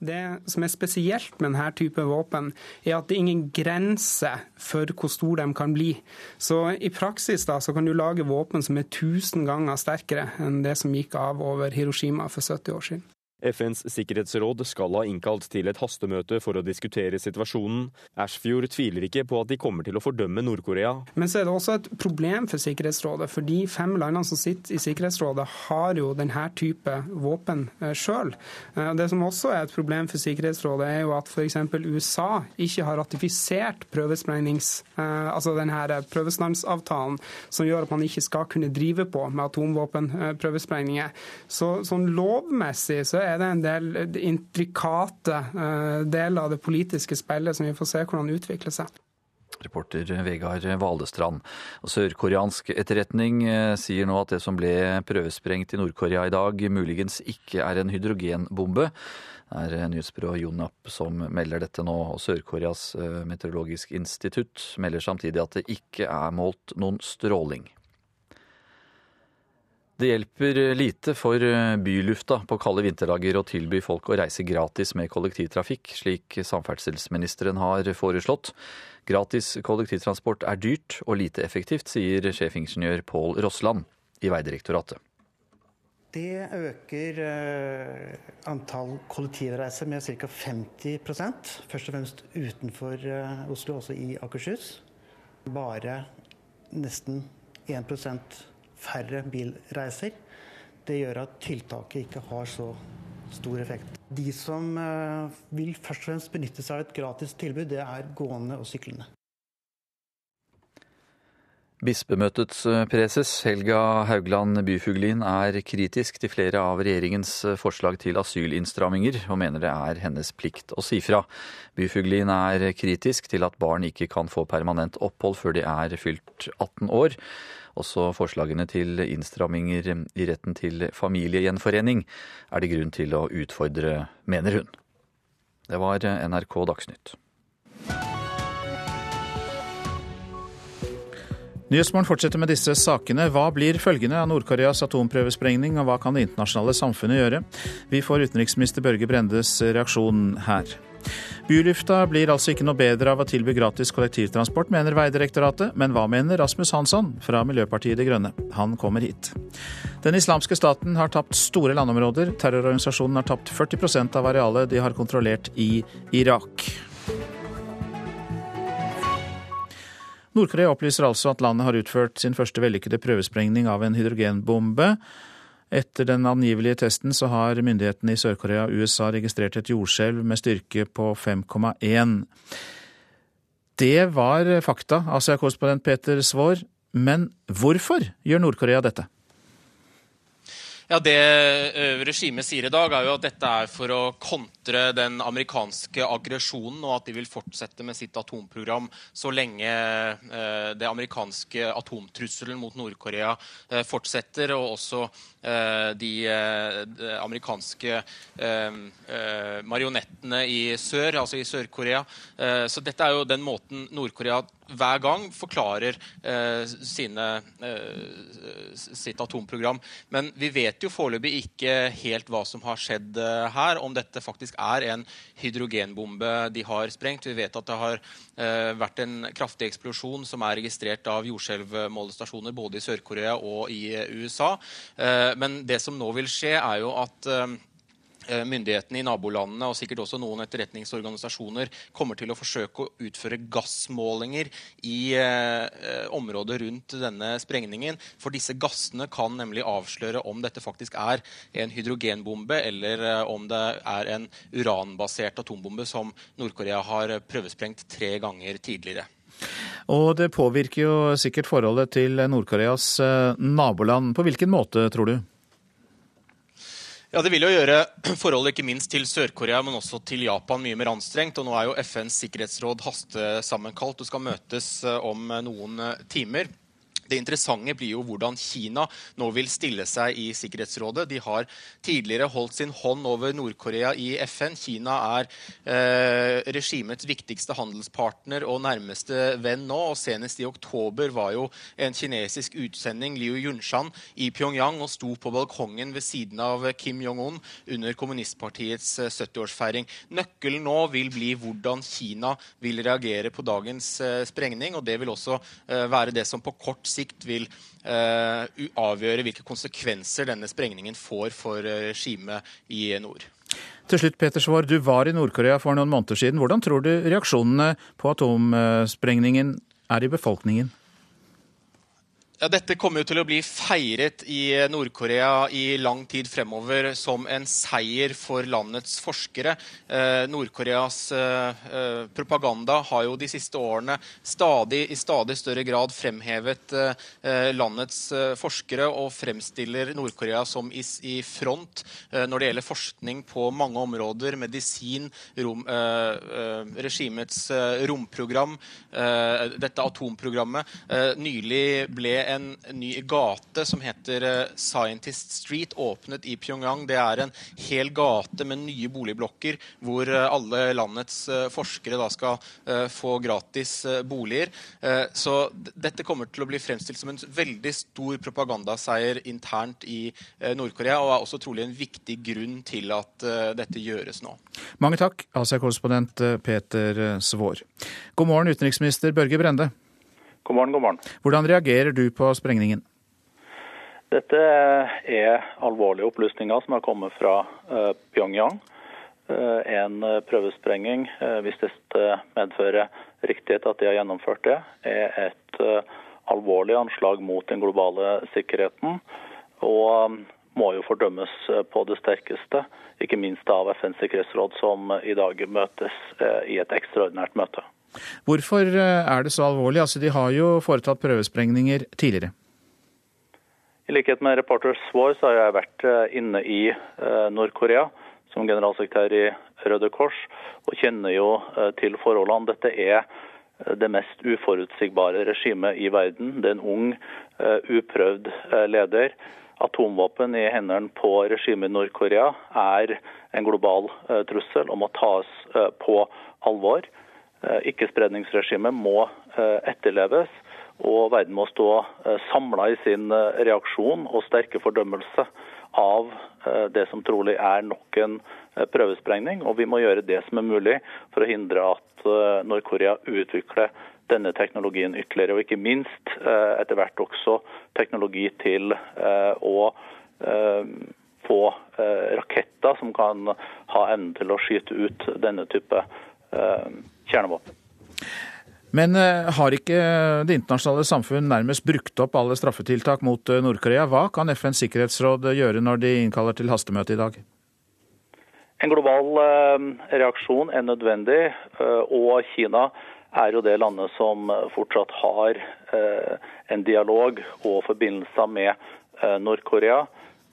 Det som er spesielt med denne type våpen, er at det er ingen grense for hvor store de kan bli. Så i praksis da, så kan du lage våpen som er 1000 ganger sterkere enn det som gikk av over Hiroshima for 70 år siden. FNs sikkerhetsråd skal ha innkalt til et hastemøte for å diskutere situasjonen. Ashfjord tviler ikke på at de kommer til å fordømme Nord-Korea. Men så er det også et problem for Sikkerhetsrådet, for de fem landene som sitter i Sikkerhetsrådet, har jo denne type våpen eh, sjøl. Eh, det som også er et problem for Sikkerhetsrådet, er jo at f.eks. USA ikke har ratifisert prøvesprengnings, eh, altså denne prøvestansavtalen, som gjør at man ikke skal kunne drive på med atomvåpenprøvesprengninger. Så sånn lovmessig så er er det en del intrikate eh, deler av det politiske spillet som vi får se hvordan utvikler seg. Reporter Vegard Valestrand. Sørkoreansk etterretning eh, sier nå at det som ble prøvesprengt i Nord-Korea i dag, muligens ikke er en hydrogenbombe. Det er nyhetsbyrået Jonap som melder dette nå. og Sør-Koreas eh, meteorologisk institutt melder samtidig at det ikke er målt noen stråling. Det hjelper lite for bylufta på kalde vinterdager å tilby folk å reise gratis med kollektivtrafikk, slik samferdselsministeren har foreslått. Gratis kollektivtransport er dyrt og lite effektivt, sier sjefingeniør Pål Rossland i Veidirektoratet. Det øker uh, antall kollektivreiser med ca. 50 først og fremst utenfor uh, Oslo, også i Akershus. Bare nesten 1 færre bilreiser. Det gjør at tiltaket ikke har så stor effekt. De som eh, vil først og fremst benytte seg av et gratis tilbud, det er gående og syklende. Bispemøtets eh, preses Helga Haugland Byfuglin er kritisk til flere av regjeringens eh, forslag til asylinnstramminger, og mener det er hennes plikt å si fra. Byfuglin er kritisk til at barn ikke kan få permanent opphold før de er fylt 18 år. Også forslagene til innstramminger i retten til familiegjenforening er det grunn til å utfordre, mener hun. Det var NRK Dagsnytt. Nyhetsmorgen fortsetter med disse sakene. Hva blir følgende av Nord-Koreas atomprøvesprengning, og hva kan det internasjonale samfunnet gjøre? Vi får utenriksminister Børge Brendes reaksjon her. Bylufta blir altså ikke noe bedre av å tilby gratis kollektivtransport, mener Veidirektoratet. Men hva mener Rasmus Hansson fra Miljøpartiet De Grønne? Han kommer hit. Den islamske staten har tapt store landområder. Terrororganisasjonen har tapt 40% av arealet de har kontrollert i Irak. Nord-Korea opplyser altså at landet har utført sin første vellykkede prøvesprengning av en hydrogenbombe. Etter den angivelige testen så har myndighetene i Sør-Korea og USA registrert et jordskjelv med styrke på 5,1. Det var fakta, Asia-korrespondent Peter Svaar. Men hvorfor gjør Nord-Korea dette? Ja, Det regimet sier i dag, er jo at dette er for å kontre den amerikanske aggresjonen, og at de vil fortsette med sitt atomprogram så lenge det amerikanske atomtrusselen mot Nord-Korea fortsetter, og også de amerikanske marionettene i sør, altså i Sør-Korea. Så dette er jo den måten Nord-Korea hver gang forklarer sine, sitt atomprogram. Men vi vet jo foreløpig ikke helt hva som har skjedd her. Om dette faktisk er en hydrogenbombe de har sprengt. Vi vet at det har vært en kraftig eksplosjon som er registrert av jordskjelvmålestasjoner både i Sør-Korea og i USA. Men det som nå vil skje, er jo at myndighetene i nabolandene og sikkert også noen etterretningsorganisasjoner kommer til å forsøke å utføre gassmålinger i eh, området rundt denne sprengningen. For disse gassene kan nemlig avsløre om dette faktisk er en hydrogenbombe, eller eh, om det er en uranbasert atombombe som Nord-Korea har prøvesprengt tre ganger tidligere. Og det påvirker jo sikkert forholdet til Nord-Koreas naboland. På hvilken måte, tror du? Ja, Det vil jo gjøre forholdet ikke minst til Sør-Korea, men også til Japan mye mer anstrengt. og Nå er jo FNs sikkerhetsråd hastesammenkalt og skal møtes om noen timer. Det interessante blir jo hvordan Kina nå vil stille seg i Sikkerhetsrådet. De har tidligere holdt sin hånd over Nord-Korea i FN. Kina er eh, regimets viktigste handelspartner og nærmeste venn nå. og Senest i oktober var jo en kinesisk utsending, Liu Yunshan, i Pyongyang og sto på balkongen ved siden av Kim Jong-un under kommunistpartiets 70-årsfeiring. Nøkkelen nå vil bli hvordan Kina vil reagere på dagens eh, sprengning. og Det vil også eh, være det som på kort sikt sikt vil uh, avgjøre hvilke konsekvenser denne sprengningen får for regimet i nord. Til slutt, Peter Svaar, du var i Nord-Korea for noen måneder siden. Hvordan tror du reaksjonene på atomsprengningen er i befolkningen? Ja, dette kommer jo til å bli feiret i Nord-Korea i lang tid fremover som en seier for landets forskere. Eh, Nord-Koreas eh, propaganda har jo de siste årene stadig, i stadig større grad fremhevet eh, landets forskere og fremstiller Nord-Korea som i, i front når det gjelder forskning på mange områder. Medisin, rom, regimets romprogram, dette atomprogrammet. Nylig ble en ny gate som heter eh, Scientist Street, åpnet i Pyongyang. Det er en hel gate med nye boligblokker hvor eh, alle landets eh, forskere da skal få gratis boliger. Så dette kommer til å bli fremstilt som en veldig stor propagandaseier internt i Nord-Korea, og er også trolig en viktig grunn til at dette gjøres nå. Mange takk, Asia-korrespondent Peter Svår. God morgen, utenriksminister Børge Brende. God morgen, god morgen. Hvordan reagerer du på sprengningen? Dette er alvorlige opplysninger som har kommet fra uh, Pyongyang. Uh, en prøvesprenging, uh, hvis dette medfører riktighet at de har gjennomført det, er et alvorlig anslag mot den globale sikkerheten. Og må jo fordømmes på det sterkeste, ikke minst av FNs sikkerhetsråd, som i dag møtes i et ekstraordinært møte. Hvorfor er det så alvorlig? Altså, De har jo foretatt prøvesprengninger tidligere. I likhet med reporter War så har jeg vært inne i Nord-Korea som generalsekretær i Røde Kors, og kjenner jo til forholdene. Dette er det mest uforutsigbare regimet i verden. Det er en ung, uprøvd leder atomvåpen i hendene på regimet i Nord-Korea er en global eh, trussel og må tas eh, på alvor. Eh, ikkespredningsregimet må etterleves, og verden må stå samla i sin reaksjon og sterke fordømmelse av det som trolig er nok en prøvesprengning. Og vi må gjøre det som er mulig for å hindre at Nord-Korea utvikler denne teknologien ytterligere, og ikke minst eh, etter hvert også teknologi til eh, å eh, få raketter som kan ha evnen til å skyte ut denne type kjernevåpen. Men har ikke det internasjonale samfunn nærmest brukt opp alle straffetiltak mot Nord-Korea? Hva kan FNs sikkerhetsråd gjøre når de innkaller til hastemøte i dag? En global reaksjon er nødvendig, og Kina er jo det landet som fortsatt har eh, en dialog og forbindelser med eh, Nord-Korea.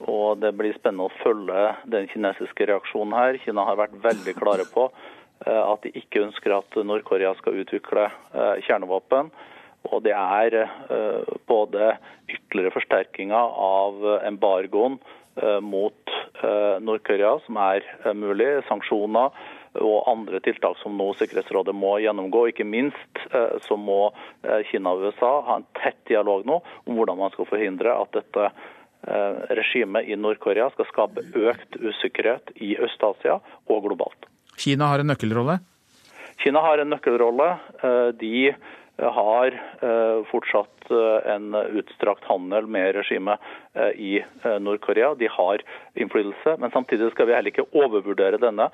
Og Det blir spennende å følge den kinesiske reaksjonen her. Kina har vært veldig klare på eh, at de ikke ønsker at Nord-Korea skal utvikle kjernevåpen. Og det er både ytterligere forsterkinger av embargoen mot Nord-Korea som er mulig, sanksjoner og andre tiltak som nå Sikkerhetsrådet må gjennomgå. Ikke minst eh, så må eh, Kina og USA ha en tett dialog nå om hvordan man skal forhindre at dette eh, regimet i Nord-Korea skal skape økt usikkerhet i Øst-Asia og globalt. Kina har en nøkkelrolle? Kina har en nøkkelrolle. De har fortsatt en utstrakt handel med regimet i Nord-Korea. De har innflytelse, men samtidig skal vi heller ikke overvurdere denne.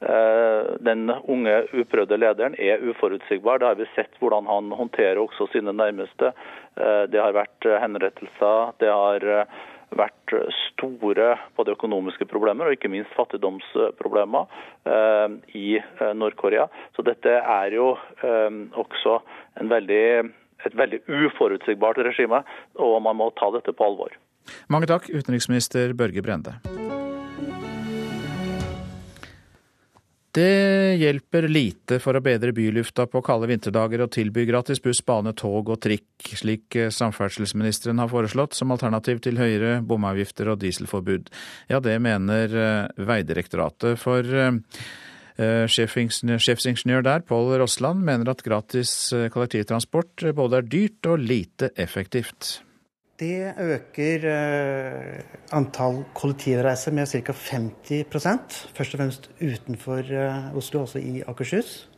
Eh, den unge, uprøvde lederen er uforutsigbar. Det har vi sett hvordan han håndterer også sine nærmeste. Eh, det har vært henrettelser, det har eh, vært store både økonomiske problemer og ikke minst fattigdomsproblemer i Nord-Korea. Så dette er jo også veldig, et veldig uforutsigbart regime, og man må ta dette på alvor. Mange takk, utenriksminister Børge Brende. Det hjelper lite for å bedre bylufta på kalde vinterdager å tilby gratis buss, bane, tog og trikk, slik samferdselsministeren har foreslått som alternativ til høyere bomavgifter og dieselforbud. Ja, det mener eh, Veidirektoratet. For uh, sjefsingeniør der, Pål Rossland, mener at gratis kollektivtransport både er dyrt og lite effektivt. Det øker eh, antall kollektivreiser med ca. 50 først og fremst utenfor eh, Oslo, også i Akershus.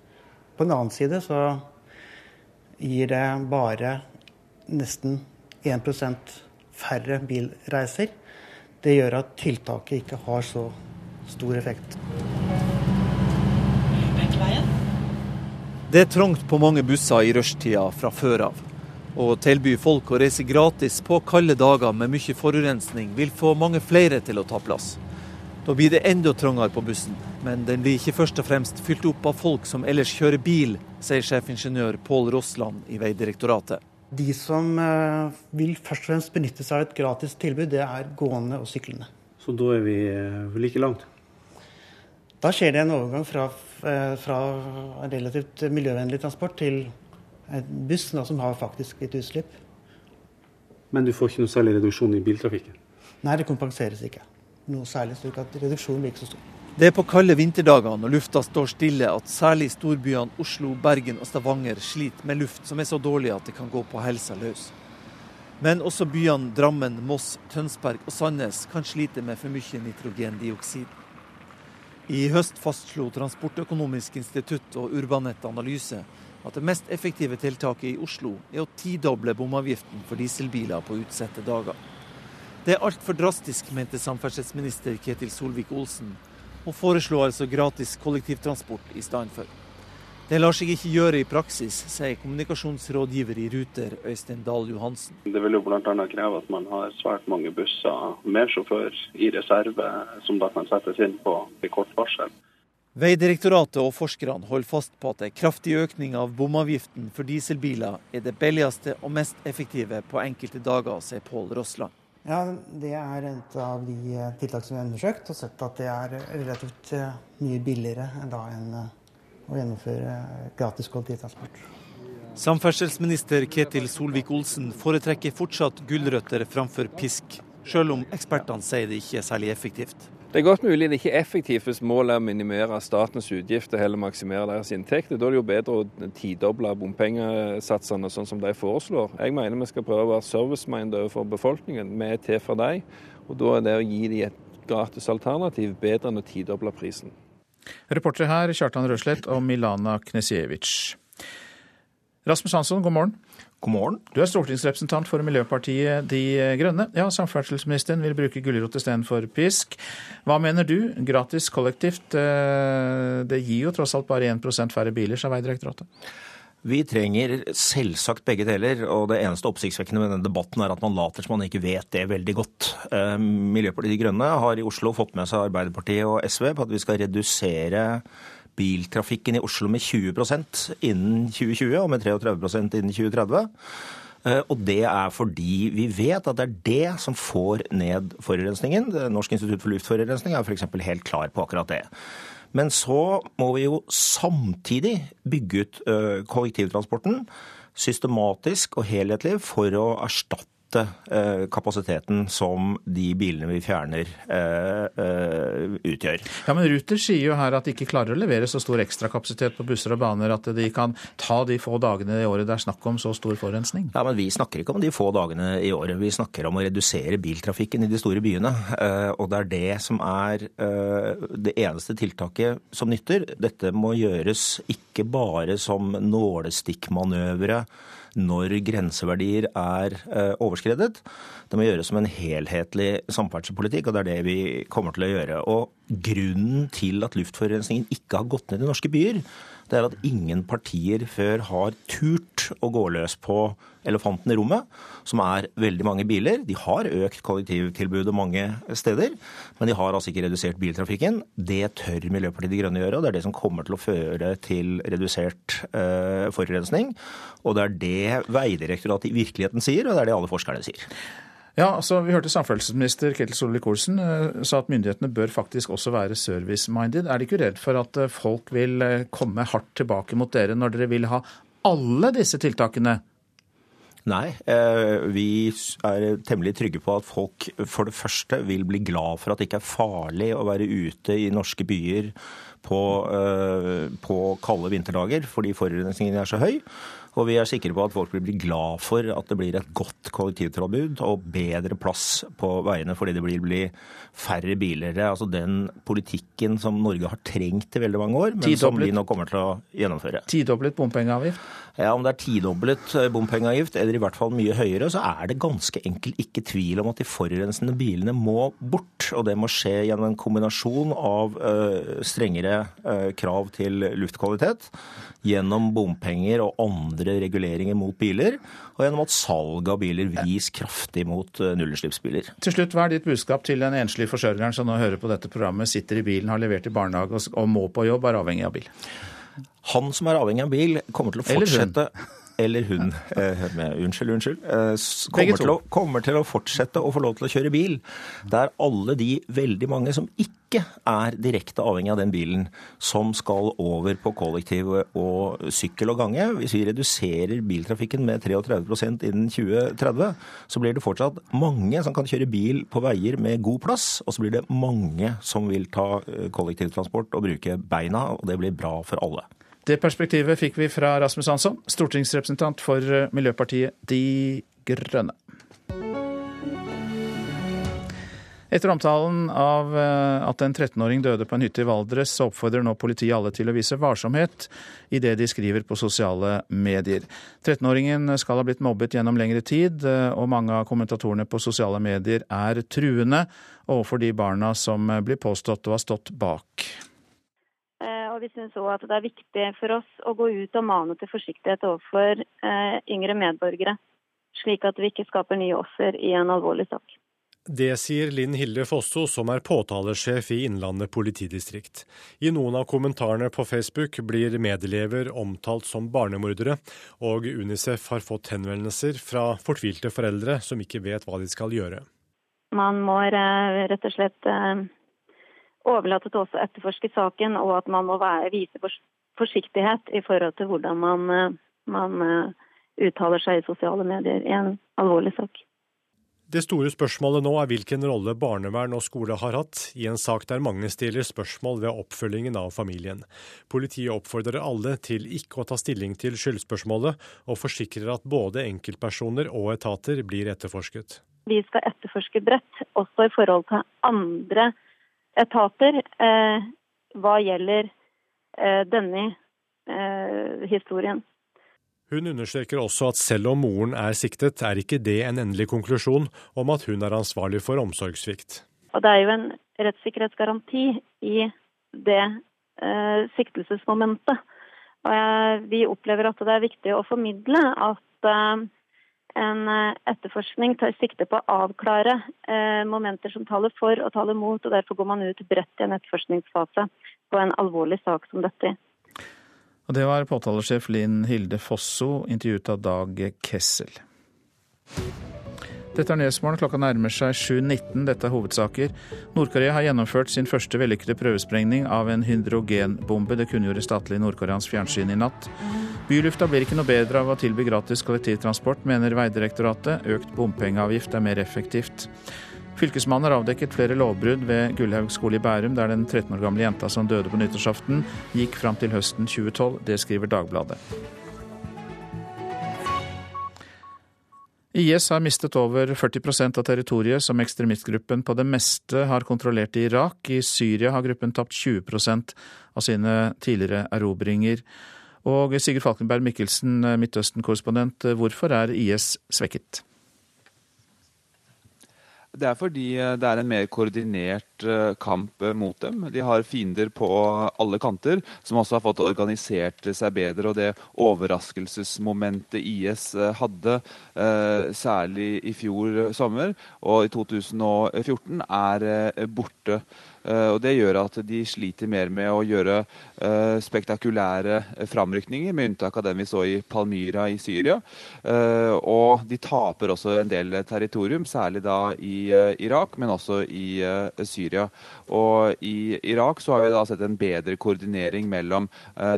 På den annen side så gir det bare nesten 1% færre bilreiser. Det gjør at tiltaket ikke har så stor effekt. Det er trangt på mange busser i rushtida fra før av. Å tilby folk å reise gratis på kalde dager med mye forurensning vil få mange flere til å ta plass. Da blir det enda trangere på bussen, men den blir ikke først og fremst fylt opp av folk som ellers kjører bil, sier sjefingeniør Pål Rossland i Vegdirektoratet. De som eh, vil først og fremst benytte seg av et gratis tilbud, det er gående og syklende. Så da er vi eh, like langt? Da skjer det en overgang fra, eh, fra relativt miljøvennlig transport til en buss da, som har faktisk litt utslipp. Men du får ikke noe særlig reduksjon i biltrafikken? Nei, det kompenseres ikke. Noe særlig slik at reduksjonen blir ikke så stor. Det er på kalde vinterdager når lufta står stille at særlig storbyene Oslo, Bergen og Stavanger sliter med luft som er så dårlig at det kan gå på helsa løs. Men også byene Drammen, Moss, Tønsberg og Sandnes kan slite med for mye nitrogendioksid. I høst fastslo Transportøkonomisk institutt og Urbanett Analyse at det mest effektive tiltaket i Oslo er å tidoble bomavgiften for dieselbiler på utsatte dager. Det er altfor drastisk, mente samferdselsminister Ketil Solvik-Olsen, og foreslo altså gratis kollektivtransport i stedet for. Det lar seg ikke gjøre i praksis, sier kommunikasjonsrådgiver i Ruter, Øystein Dahl Johansen. Det vil jo bl.a. kreve at man har svært mange busser med sjåfør i reserve, som da kan settes inn på kort varsel. Veidirektoratet og forskerne holder fast på at en kraftig økning av bomavgiften for dieselbiler er det billigste og mest effektive på enkelte dager, sier Pål Rossland. Ja, Det er et av de eh, tiltak som vi har undersøkt, og sett at det er relativt eh, mye billigere enn, eh, å gjennomføre gratis kollektivtransport. Samferdselsminister Ketil Solvik-Olsen foretrekker fortsatt gulrøtter framfor pisk, selv om ekspertene sier det ikke er særlig effektivt. Det er godt mulig det ikke er effektivt hvis målet er å minimere statens utgifter, heller maksimere deres inntekter. Da er det jo bedre å tidoble bompengesatsene sånn som de foreslår. Jeg mener vi skal prøve å være service-minded overfor befolkningen. Vi er til for dem. Og da er det å gi dem et gratis alternativ bedre enn å tidoble prisen. Reportere her Kjartan Røslett og Milana Knesjevic. Rasmus Hansson, god morgen. God morgen. Du er stortingsrepresentant for Miljøpartiet De Grønne. Ja, Samferdselsministeren vil bruke gulrot istedenfor pisk. Hva mener du? Gratis kollektivt, eh, det gir jo tross alt bare 1% færre biler, sa Vegdirektoratet. Vi trenger selvsagt begge deler, og det eneste oppsiktsvekkende med denne debatten er at man later som man ikke vet det veldig godt. Eh, Miljøpartiet De Grønne har i Oslo fått med seg Arbeiderpartiet og SV på at vi skal redusere biltrafikken i Oslo med 20% innen 2020 og med 33% innen 2030. Eh, og det er fordi vi vet at det er det som får ned forurensningen. Norsk institutt for luftforurensning er f.eks. helt klar på akkurat det. Men så må vi jo samtidig bygge ut eh, kollektivtransporten systematisk og helhetlig for å erstatte Eh, kapasiteten som de bilene vi fjerner eh, eh, utgjør. Ja, Men Ruter sier jo her at de ikke klarer å levere så stor ekstrakapasitet på busser og baner at de kan ta de få dagene i året det er snakk om så stor forurensning? Ja, men Vi snakker ikke om de få dagene i året. Vi snakker om å redusere biltrafikken i de store byene. Og det er det som er det eneste tiltaket som nytter. Dette må gjøres ikke bare som nålestikkmanøvre når grenseverdier er eh, overskredet. Det må gjøres som en helhetlig samferdselspolitikk, og det er det vi kommer til å gjøre. Og Grunnen til at luftforurensningen ikke har gått ned i norske byer, det er at ingen partier før har turt å gå løs på elefanten i rommet, som er veldig mange biler. De har økt kollektivtilbudet mange steder, men de har altså ikke redusert biltrafikken. Det tør Miljøpartiet De Grønne gjøre, og det er det som kommer til å føre til redusert uh, forurensning. Og det er det Veidirektoratet i virkeligheten sier, og det er det alle forskerne sier. Ja, altså Vi hørte samferdselsminister Ketil Solvik-Olsen uh, sa at myndighetene bør faktisk også være service-minded. Er de ikke redd for at uh, folk vil uh, komme hardt tilbake mot dere når dere vil ha alle disse tiltakene Nei, eh, vi er temmelig trygge på at folk for det første vil bli glad for at det ikke er farlig å være ute i norske byer på, eh, på kalde vinterdager fordi forurensningen er så høy. Og vi er sikre på at folk vil bli glad for at det blir et godt kollektivtilbud og bedre plass på veiene fordi det blir bli færre biler. Er altså den politikken som Norge har trengt i veldig mange år, men som vi nå kommer til å gjennomføre. Tidoblet bompengeavgift? Ja, Om det er tidoblet eh, bompengeavgift, eller i hvert fall mye høyere, så er det ganske enkelt ikke tvil om at de forurensende bilene må bort. Og det må skje gjennom en kombinasjon av uh, strengere uh, krav til luftkvalitet, gjennom bompenger og andre reguleringer mot biler, og gjennom at salg av biler vris kraftig mot nullutslippsbiler. Til slutt, hva er ditt budskap til den enslige forsørgeren som nå hører på dette programmet, sitter i bilen, har levert i barnehage og må på jobb, er avhengig av bil? Han som er avhengig av bil, kommer til å fortsette eller hun, eh, med, unnskyld, unnskyld, eh, kommer til, å, kommer til, å, fortsette å få lov til å kjøre bil. Det er alle de veldig mange som ikke er direkte avhengig av den bilen, som skal over på kollektiv og sykkel og gange. Hvis vi reduserer biltrafikken med 33% innen 2030, så blir det fortsatt mange som kan kjøre bil på veier med god plass, og så blir det mange som vil ta eh, kollektivtransport og bruke beina, og det blir bra for alle. Det perspektivet fikk vi fra Rasmus Hansson, stortingsrepresentant for eh, Miljøpartiet De Grønne. Etter omtalen av eh, at en 13-åring døde på en hytte i Valdres, så oppfordrer nå politiet alle til å vise varsomhet i det de skriver på sosiale medier. 13-åringen skal ha blitt mobbet gjennom lengre tid, eh, og mange av kommentatorene på sosiale medier er truende overfor de barna som blir påstått å ha stått bak vi syns òg at det er viktig for oss å gå ut og mane til forsiktighet overfor eh, yngre medborgere. Slik at vi ikke skaper nye offer i en alvorlig sak. Det sier Linn Hilde Fosso, som er påtalesjef i Innlandet politidistrikt. I noen av kommentarene på Facebook blir medelever omtalt som barnemordere, og Unicef har fått henvendelser fra fortvilte foreldre som ikke vet hva de skal gjøre. Man må eh, rett og slett eh, overlate til oss å etterforske saken, og at man må være, vise forsiktighet i forhold til hvordan man, eh, man uttaler seg i sosiale medier i en alvorlig sak. Det store spørsmålet nå er hvilken rolle barnevern og skole har hatt i en sak der mange stiller spørsmål ved oppfølgingen av familien. Politiet oppfordrer alle til ikke å ta stilling til skyldspørsmålet, og forsikrer at både enkeltpersoner og etater blir etterforsket. Vi skal etterforske bredt, også i forhold til andre etater, eh, hva gjelder eh, denne eh, historien. Hun understreker også at selv om moren er siktet, er ikke det en endelig konklusjon om at hun er ansvarlig for omsorgssvikt. Og Det er jo en rettssikkerhetsgaranti i det eh, siktelsesmomentet. Og jeg, Vi opplever at det er viktig å formidle at eh, en eh, etterforskning tar sikte på å avklare eh, momenter som taler for og taler mot, og derfor går man ut bredt i en etterforskningsfase på en alvorlig sak som dette. Og det var påtalesjef Linn Hilde Fosso, intervjuet av Dag Kessel. Dette er Nyhetsmorgen. Klokka nærmer seg 7.19. Dette er hovedsaker. Nord-Korea har gjennomført sin første vellykkede prøvesprengning av en hydrogenbombe. Det kunngjorde statlig nordkoreansk fjernsyn i natt. Bylufta blir ikke noe bedre av å tilby gratis kollektivtransport, mener Vegdirektoratet. Økt bompengeavgift er mer effektivt. Fylkesmannen har avdekket flere lovbrudd ved Gullhaug skole i Bærum, der den 13 år gamle jenta som døde på nyttårsaften, gikk fram til høsten 2012. Det skriver Dagbladet. IS har mistet over 40% av territoriet som ekstremistgruppen på det meste har kontrollert i Irak. I Syria har gruppen tapt 20% av sine tidligere erobringer. Og Sigurd Falkenberg Mikkelsen, Midtøsten-korrespondent, hvorfor er IS svekket? Det er fordi eh, det er en mer koordinert eh, kamp eh, mot dem. De har fiender på alle kanter, som også har fått organisert seg bedre. Og det overraskelsesmomentet IS hadde, særlig i fjor sommer og i 2014, er borte. Eh, og Det gjør at de sliter mer med å gjøre eh, spektakulære framrykninger, med unntak av den vi så i Palmyra i Syria. Eh, og de taper også en del territorium, særlig da i Irak, men også i Syria. Og i Irak så har vi da sett en bedre koordinering mellom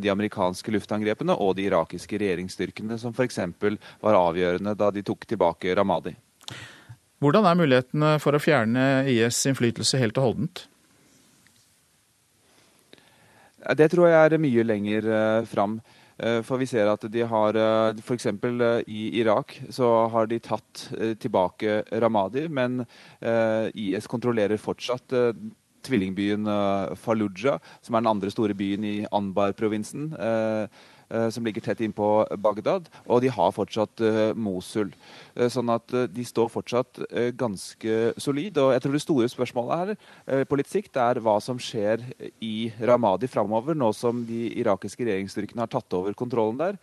de amerikanske luftangrepene og de irakiske regjeringsstyrkene, som f.eks. var avgjørende da de tok tilbake Ramadi. Hvordan er mulighetene for å fjerne IS innflytelse helt og holdent? Det tror jeg er mye lenger uh, fram. Uh, for vi ser at de har uh, F.eks. Uh, i Irak så har de tatt tilbake Ramadi, men IS kontrollerer fortsatt tvillingbyen Fallujah, som er den andre store byen i Anbar-provinsen. Eh, som ligger tett innpå Bagdad, og de har fortsatt eh, Mosul. Eh, sånn at de står fortsatt ganske solid. Og jeg tror det store spørsmålet her på litt sikt er hva som skjer i Ramadi framover, nå som de irakiske regjeringsstyrkene har tatt over kontrollen der.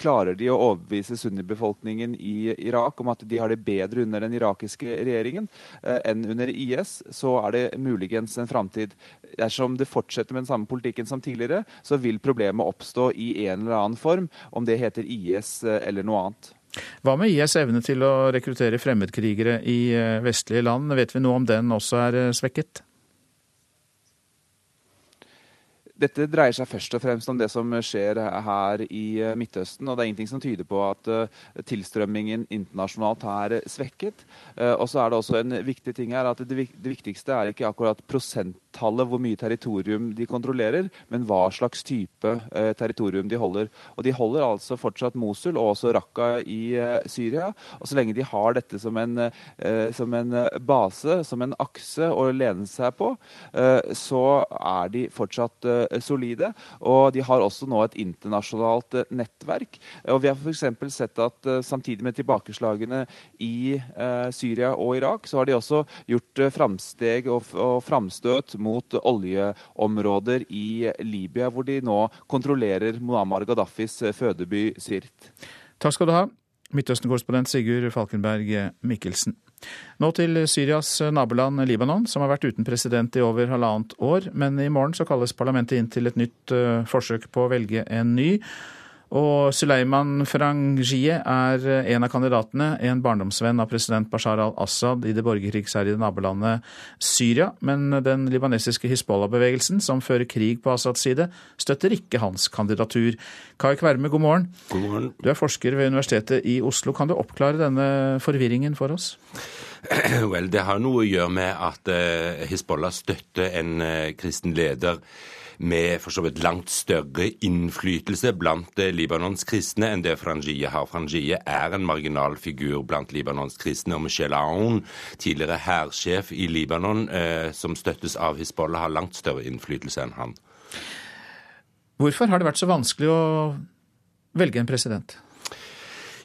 Klarer de å overbevise sunnibefolkningen i Irak om at de har det bedre under den irakiske regjeringen enn under IS, så er det muligens en framtid. Dersom det fortsetter med den samme politikken som tidligere, så vil problemet oppstå i en eller annen form, om det heter IS eh, eller noe annet. Hva med IS evne til å rekruttere fremmedkrigere i eh, vestlige land? Vet vi noe om den også er eh, svekket? Dette dreier seg først og fremst om det som skjer her i Midtøsten. og Det er ingenting som tyder på at tilstrømmingen internasjonalt er svekket. Og så er det også en viktig ting her at Det viktigste er ikke akkurat prosent tallet, hvor mye territorium de kontrollerer, men hva slags type eh, territorium de holder. Og De holder altså fortsatt Mosul og også Raqqa i eh, Syria. Og Så lenge de har dette som en, eh, som en base, som en akse å lene seg på, eh, så er de fortsatt eh, solide. Og de har også nå et internasjonalt eh, nettverk. Og Vi har f.eks. sett at samtidig med tilbakeslagene i Syria og Irak, så har de også gjort framsteg og, og framstøt mot oljeområder i Libya, hvor de nå kontrollerer Muammar Gaddafis fødeby Sirt. Takk skal du ha, Midtøsten-korrespondent Sigurd Falkenberg Mikkelsen. Nå til Syrias naboland Libanon, som har vært uten president i over halvannet år. Men i morgen så kalles parlamentet inn til et nytt uh, forsøk på å velge en ny. Og Suleiman Frangie er en av kandidatene, en barndomsvenn av president Bashar al-Assad i det borgerkrigsherjede nabolandet Syria. Men den libanesiske Hizbollah-bevegelsen, som fører krig på Assads side, støtter ikke hans kandidatur. Kai Kverme, god morgen. God morgen. Du er forsker ved Universitetet i Oslo. Kan du oppklare denne forvirringen for oss? Vel, det har noe å gjøre med at eh, Hizbollah støtter en eh, kristen leder med for så vidt langt større innflytelse blant eh, Libanons kristne enn det Frangie har. Frangie er en marginal figur blant Libanons kristne. Og Michel Aoun, tidligere hærsjef i Libanon, eh, som støttes av Hizbollah, har langt større innflytelse enn han. Hvorfor har det vært så vanskelig å velge en president?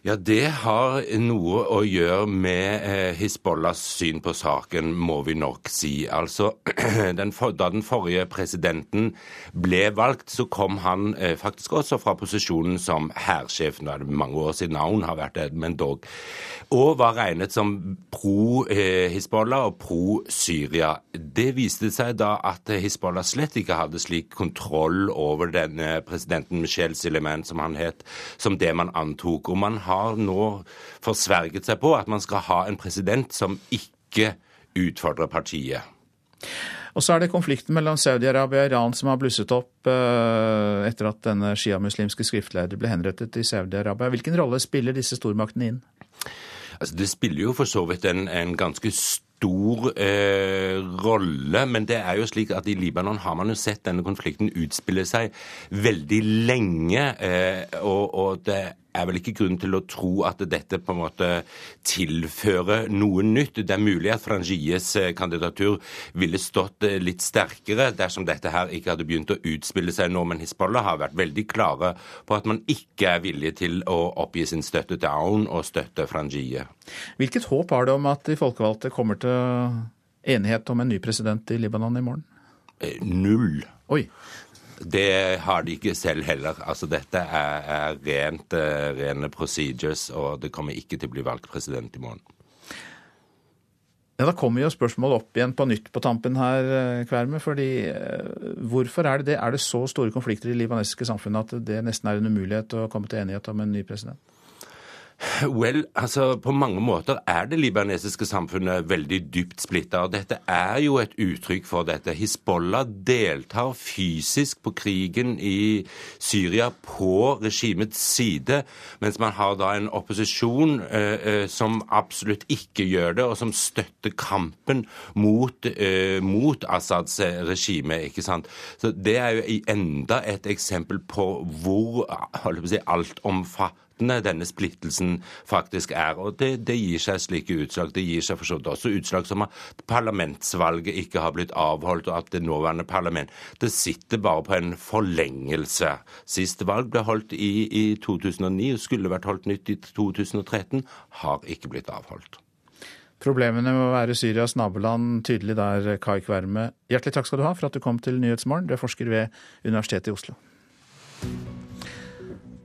Ja, det har noe å gjøre med eh, Hizbollahs syn på saken, må vi nok si. Altså, den for, Da den forrige presidenten ble valgt, så kom han eh, faktisk også fra posisjonen som hærsjef. Nå er det mange år siden hun har vært det, men dog. Og var regnet som pro-Hizbollah og pro-Syria. Det viste seg da at Hizbollah slett ikke hadde slik kontroll over denne presidenten Michel Sileman, som han het, som det man antok. Og man har har nå forsverget seg på at man skal ha en president som ikke utfordrer partiet. Og så er det konflikten mellom Saudi-Arabia og Iran som har blusset opp uh, etter at denne sjiamuslimske skriftleder ble henrettet i Saudi-Arabia. Hvilken rolle spiller disse stormaktene inn? Altså, det spiller jo for så vidt en, en ganske stor eh, rolle, men det er jo slik at i Libanon har man jo sett denne konflikten utspille seg veldig lenge. Eh, og, og det er vel ikke grunn til å tro at dette på en måte tilfører noe nytt. Det er mulig at Frangies eh, kandidatur ville stått eh, litt sterkere dersom dette her ikke hadde begynt å utspille seg nå, men Hizbollah har vært veldig klare på at man ikke er villig til å oppgi sin støtte til Aoun og støtte Frangie. Hvilket håp har det om at de folkevalgte kommer til enighet om en ny president i Libanon i morgen? Eh, null. Oi. Det har de ikke selv heller. Altså Dette er, er rent, uh, rene procedures, og det kommer ikke til å bli valgt president i morgen. Ja, Da kommer jo spørsmålet opp igjen på nytt på tampen her, eh, Kverme. fordi uh, Hvorfor er det det? Er det så store konflikter i libanesiske samfunnet at det nesten er en umulighet å komme til enighet om en ny president? Well, altså På mange måter er det libanesiske samfunnet veldig dypt splitta. Dette er jo et uttrykk for dette. Hizbollah deltar fysisk på krigen i Syria på regimets side, mens man har da en opposisjon eh, eh som absolutt ikke gjør det, og som støtter kampen mot, eh, mot Assads regime. ikke sant? Så Det er jo enda et eksempel på hvor holdt på å si, altomfattende omfattende denne splittelsen faktisk er. Og det, det gir seg slike utslag. Det gir seg for så vidt også utslag som at parlamentsvalget ikke har blitt avholdt, og at det nåværende parlament det sitter bare på en forlengelse. Siste valg ble holdt i, i 2009 og skulle vært holdt nytt i 2013, har ikke blitt avholdt. Problemene med å være Syrias naboland tydelig der, Kai Kverme. Hjertelig takk skal du ha for at du kom til Nyhetsmorgen. Du er forsker ved Universitetet i Oslo.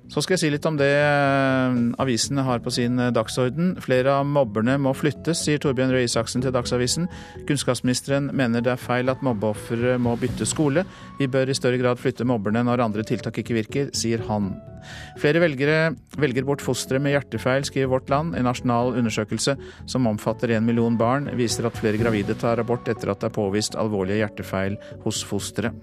Så skal jeg si litt om det eh, avisene har på sin eh, dagsorden. Flere av mobberne må flyttes, sier Torbjørn Røe Isaksen til Dagsavisen. Kunnskapsministeren mener det er feil at mobbeofre må bytte skole. Vi bør i større grad flytte mobberne når andre tiltak ikke virker, sier han. Flere velgere velger bort fostre med hjertefeil, skriver Vårt Land. En nasjonal undersøkelse som omfatter en million barn, viser at flere gravide tar abort etter at det er påvist alvorlige hjertefeil hos fosteret.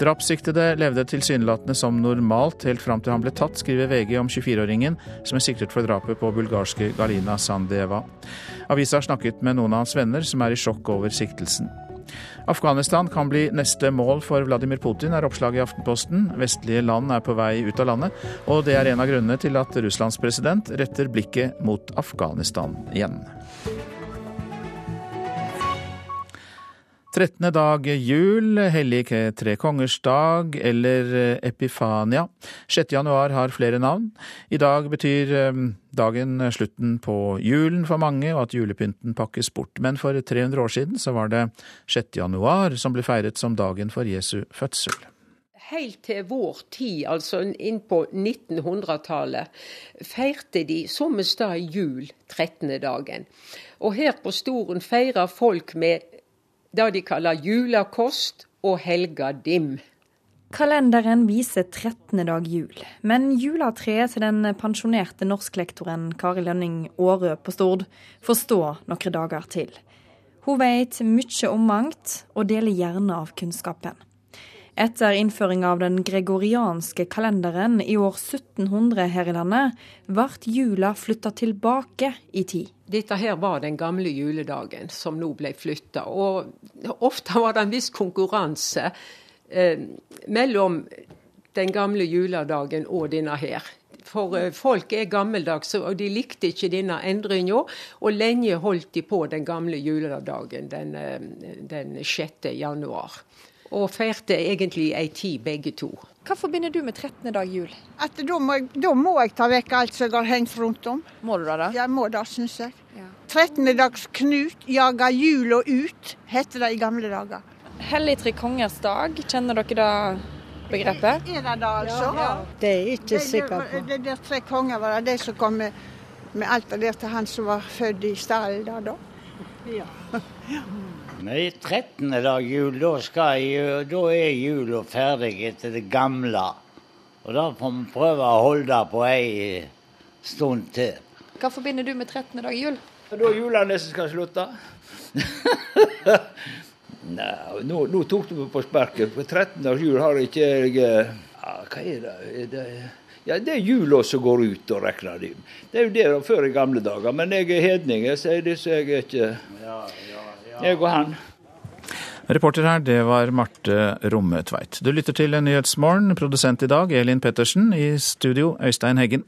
Drapssiktede levde tilsynelatende som normalt helt fram til han ble tatt, skriver VG om 24-åringen som er siktet for drapet på bulgarske Galina Sandeva. Avisa har snakket med noen av hans venner, som er i sjokk over siktelsen. Afghanistan kan bli neste mål for Vladimir Putin, er oppslaget i Aftenposten. Vestlige land er på vei ut av landet, og det er en av grunnene til at Russlands president retter blikket mot Afghanistan igjen. 13. dag jul, hellig tre kongers dag eller eh, epifania. 6. januar har flere navn. I dag betyr eh, dagen slutten på julen for mange, og at julepynten pakkes bort. Men for 300 år siden så var det 6. januar som ble feiret som dagen for Jesu fødsel. helt til vår tid, altså inn på 1900-tallet, feirte de samme stad jul 13. dagen. Og her på Storen feirer folk med det de kaller julakost og helga dim. Kalenderen viser 13. dag jul, men juletreet til den pensjonerte norsklektoren Kari Lønning Aarø på Stord får stå noen dager til. Hun vet mye om mangt, og deler gjerne av kunnskapen. Etter innføring av den gregorianske kalenderen i år 1700 her i landet, ble jula flytta tilbake i tid. Dette her var den gamle juledagen som nå ble flytta. Og ofte var det en viss konkurranse eh, mellom den gamle juledagen og denne her. For eh, folk er gammeldagse, og de likte ikke denne endringa. Og lenge holdt de på den gamle juledagen den, eh, den 6. januar. Og feirte egentlig ei tid, begge to. Hva forbinder du med 13. dag jul? At da, må jeg, da må jeg ta vekk alt som jeg har hengt rundt om. Må du da? da? Jeg må det, syns jeg. Ja. 13. dags Knut jager jula ut, heter det i gamle dager. Hellig tre kongers dag, kjenner dere da begrepet? Er det det, altså? Ja. Det er jeg ikke sikker på. Det der tre konger var det de som kom med, med alt det der til han som var født i stallen da, da? Ja. Nei, 13. dag jul, da, skal jeg, da er jula ferdig etter det gamle. Og da får vi prøve å holde på ei stund til. Hva forbinder du med 13. dag jul? Da er julenissen skal slutte. Nei, nå, nå, tok du meg på sparket. På 13. dags jul har ikke jeg ja, Hva er det? det ja, Det er jula som går ut og regner de. Det er jo det før i gamle dager. Men jeg er hedning, jeg sier det, så jeg er ikke Jeg går han. Reporter her, det var Marte Rommetveit. Du lytter til Nyhetsmorgen. Produsent i dag, Elin Pettersen. I studio, Øystein Heggen.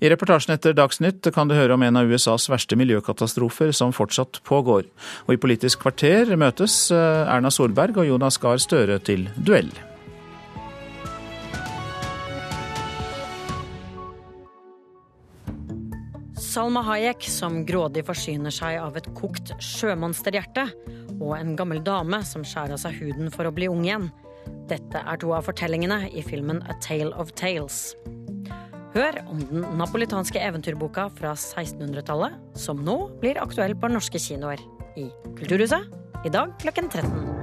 I reportasjen etter Dagsnytt kan du høre om en av USAs verste miljøkatastrofer som fortsatt pågår. Og i Politisk kvarter møtes eh, Erna Solberg og Jonas Gahr Støre til duell. Salma Hayek som grådig forsyner seg av et kokt sjømonsterhjerte, og en gammel dame som skjærer av seg huden for å bli ung igjen. Dette er to av fortellingene i filmen A Tale of Tales. Hør om den napolitanske eventyrboka fra 1600-tallet, som nå blir aktuell på norske kinoer. I Kulturhuset i dag klokken 13.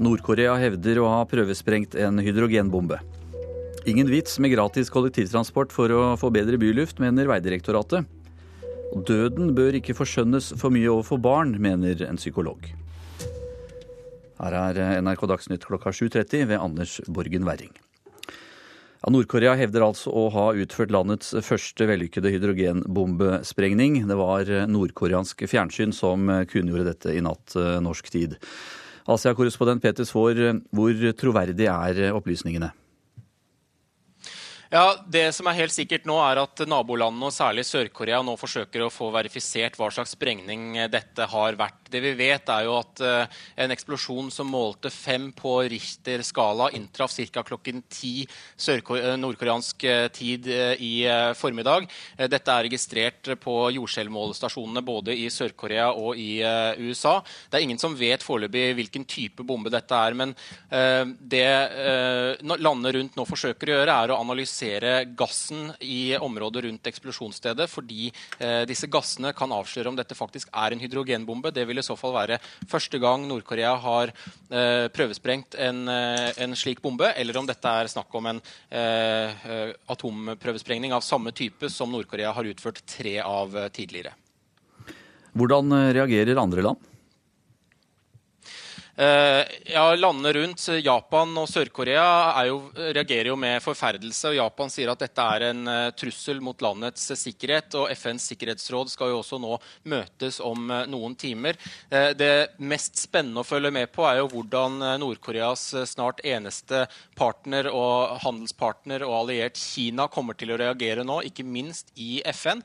Nord-Korea hevder å ha prøvesprengt en hydrogenbombe. Ingen vits med gratis kollektivtransport for å få bedre byluft, mener Vegdirektoratet. Døden bør ikke forskjønnes for mye overfor barn, mener en psykolog. Her er NRK Dagsnytt klokka 7.30 ved Anders Borgen Werring. Ja, Nord-Korea hevder altså å ha utført landets første vellykkede hydrogenbombesprengning. Det var nordkoreansk fjernsyn som kunngjorde dette i natt norsk tid. Asia-korrespondent Peter Svaar, hvor troverdig er opplysningene? Ja, Det som er helt sikkert nå, er at nabolandene, og særlig Sør-Korea, nå forsøker å få verifisert hva slags sprengning dette har vært. Det vi vet, er jo at uh, en eksplosjon som målte fem på Richter-skala, inntraff ca. klokken ti eh, nordkoreansk eh, tid i formiddag. dette er registrert på jordskjelvmålestasjonene både i Sør-Korea og i USA. Det er ingen som vet foreløpig hvilken type bombe dette er. Men det landene rundt nå forsøker å gjøre, er å analysere analysere gassen i området rundt eksplosjonsstedet, fordi eh, disse gassene kan avsløre om dette faktisk er en hydrogenbombe. Det vil i så fall være første gang Nord-Korea har eh, prøvesprengt en, eh, en, slik bombe, eller om dette er snakk om en atomprøvesprengning av samme type som Nord-Korea har utført tre av tidligere. Hvordan reagerer andre land? Eh, ja, Landene rundt, Japan og Sør-Korea, reagerer jo med forferdelse. og Japan sier at dette er en uh, trussel mot landets sikkerhet. og FNs sikkerhetsråd skal jo også nå møtes om noen timer. det mest spennende å følge med på er jo hvordan Nord-Koreas snart eneste partner og handelspartner og alliert Kina kommer til å reagere nå, ikke minst i FN.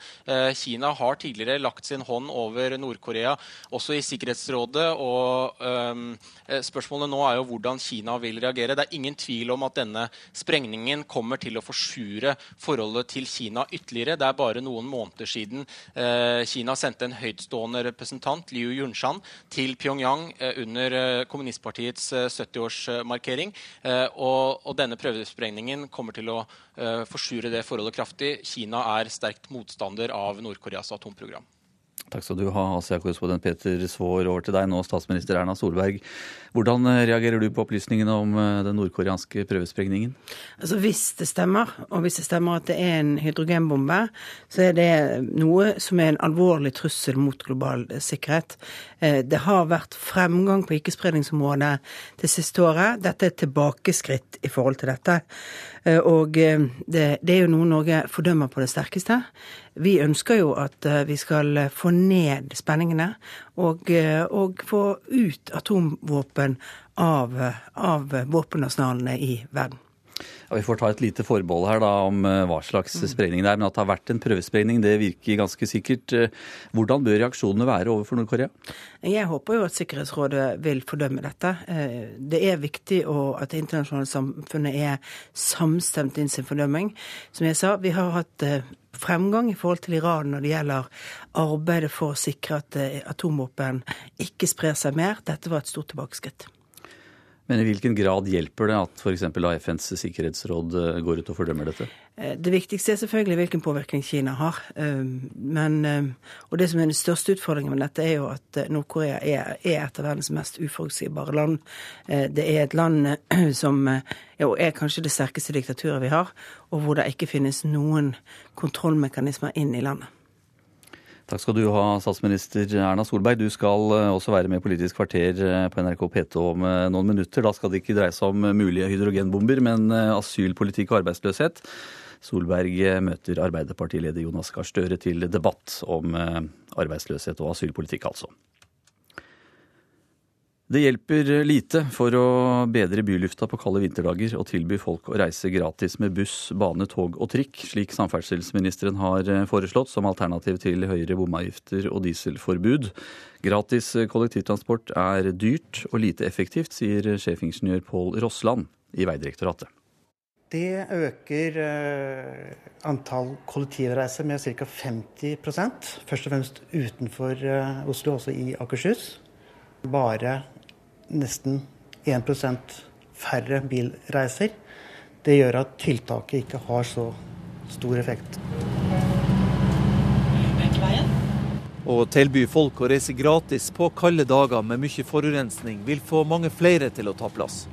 Kina har tidligere lagt sin hånd over Nord-Korea også i Sikkerhetsrådet. og Spørsmålet nå er jo hvordan Kina vil reagere. Det er ingen tvil om at denne sprengningen kommer til å forsure forholdet til Kina ytterligere. Det er bare noen måneder siden Kina sendte en høytstående representant, Liu Yunshan, til Pyongyang under kommunistpartiets 70-årsmarkering. Og, og denne prøvesprengningen kommer til å forsure det forholdet kraftig. Kina er sterkt motstander av Nord-Koreas atomprogram. Takk skal du ha, Asia-korrespondent Peter Svaar. Over til deg nå, statsminister Erna Solberg. Hvordan eh, reagerer du på opplysningene om eh, den nordkoreanske prøvesprengningen? Altså Hvis det stemmer, og hvis det stemmer at det er en hydrogenbombe, så er det noe som er en alvorlig trussel mot global sikkerhet. Eh, det har vært fremgang på ikke-spredningsområdet det siste året. Dette er et tilbakeskritt i forhold til dette. Og det, det er jo noe Norge fordømmer på det sterkeste. Vi ønsker jo at vi skal få ned spenningene og, og få ut atomvåpen av, av våpenarsenalene i verden. Ja, vi får ta et lite forbehold her da om eh, hva slags mm. sprengning det er. Men at det har vært en prøvesprengning, det virker ganske sikkert. Eh, hvordan bør reaksjonene være overfor Nord-Korea? Jeg håper jo at Sikkerhetsrådet vil fordømme dette. Eh, det er viktig at det internasjonale samfunnet er samstemt i sin fordømming. Som jeg sa, vi har hatt fremgang i forhold til Iran når det gjelder arbeidet for å sikre at atomvåpen ikke sprer seg mer. Dette var et stort tilbakeskritt. Men i hvilken grad hjelper det at f.eks. FNs sikkerhetsråd eh, går ut og fordømmer dette? Eh, det viktigste er selvfølgelig hvilken påvirkning Kina har. Eh, men, og det som er den største utfordringen med dette, er jo at Nord-Korea er, er, et av verdens mest uforutsigbare land. Det er et land som jo, er kanskje det sterkeste diktaturet vi har, og hvor det ikke finnes noen kontrollmekanismer inn i landet. Takk skal du ha, statsminister Erna Solberg. Du skal eh, også være med i Politisk kvarter eh, på NRK P2 om eh, noen minutter. Da skal det ikke dreie seg om mulige hydrogenbomber, men asylpolitikk og arbeidsløshet. Solberg møter Arbeiderpartileder Jonas Gahr Støre til debatt om arbeidsløshet og asylpolitikk, altså. Det hjelper lite for å bedre bylufta på kalde vinterdager å tilby folk å reise gratis med buss, bane, tog og trikk, slik samferdselsministeren har foreslått som alternativ til høyere bomavgifter og dieselforbud. Gratis kollektivtransport er dyrt og lite effektivt, sier sjefingeniør Pål Rossland i Vegdirektoratet. Det øker eh, antall kollektivreiser med ca. 50 først og fremst utenfor eh, Oslo, også i Akershus. Bare nesten 1% færre bilreiser. Det gjør at tiltaket ikke har så stor effekt. Å tilby folk å reise gratis på kalde dager med mye forurensning vil få mange flere til å ta plass.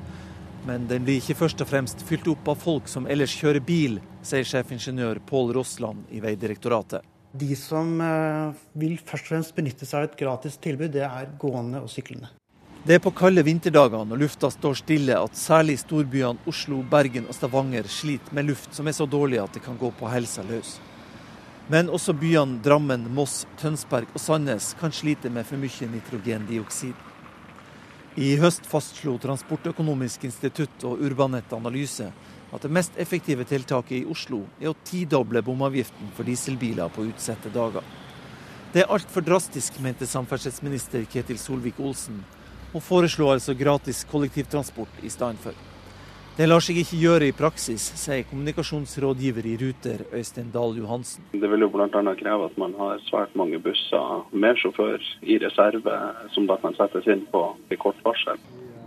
Men den blir ikke først og fremst fylt opp av folk som ellers kjører bil, sier sjefingeniør Pål Rossland i Vegdirektoratet. De som eh, vil først og fremst benytte seg av et gratis tilbud, det er gående og syklende. Det er på kalde vinterdager når lufta står stille at særlig storbyene Oslo, Bergen og Stavanger sliter med luft som er så dårlig at det kan gå på helsa løs. Men også byene Drammen, Moss, Tønsberg og Sandnes kan slite med for mye nitrogendioksid. I høst fastslo Transportøkonomisk institutt og Urbanett Analyse at det mest effektive tiltaket i Oslo er å tidoble bomavgiften for dieselbiler på utsatte dager. Det er altfor drastisk, mente samferdselsminister Ketil Solvik-Olsen og foreslo altså gratis kollektivtransport i stedet for. Det lar seg ikke gjøre i praksis, sier kommunikasjonsrådgiver i Ruter, Øystein Dahl Johansen. Det vil jo bl.a. kreve at man har svært mange busser med sjåfør i reserve, som da kan settes inn på kort varsel.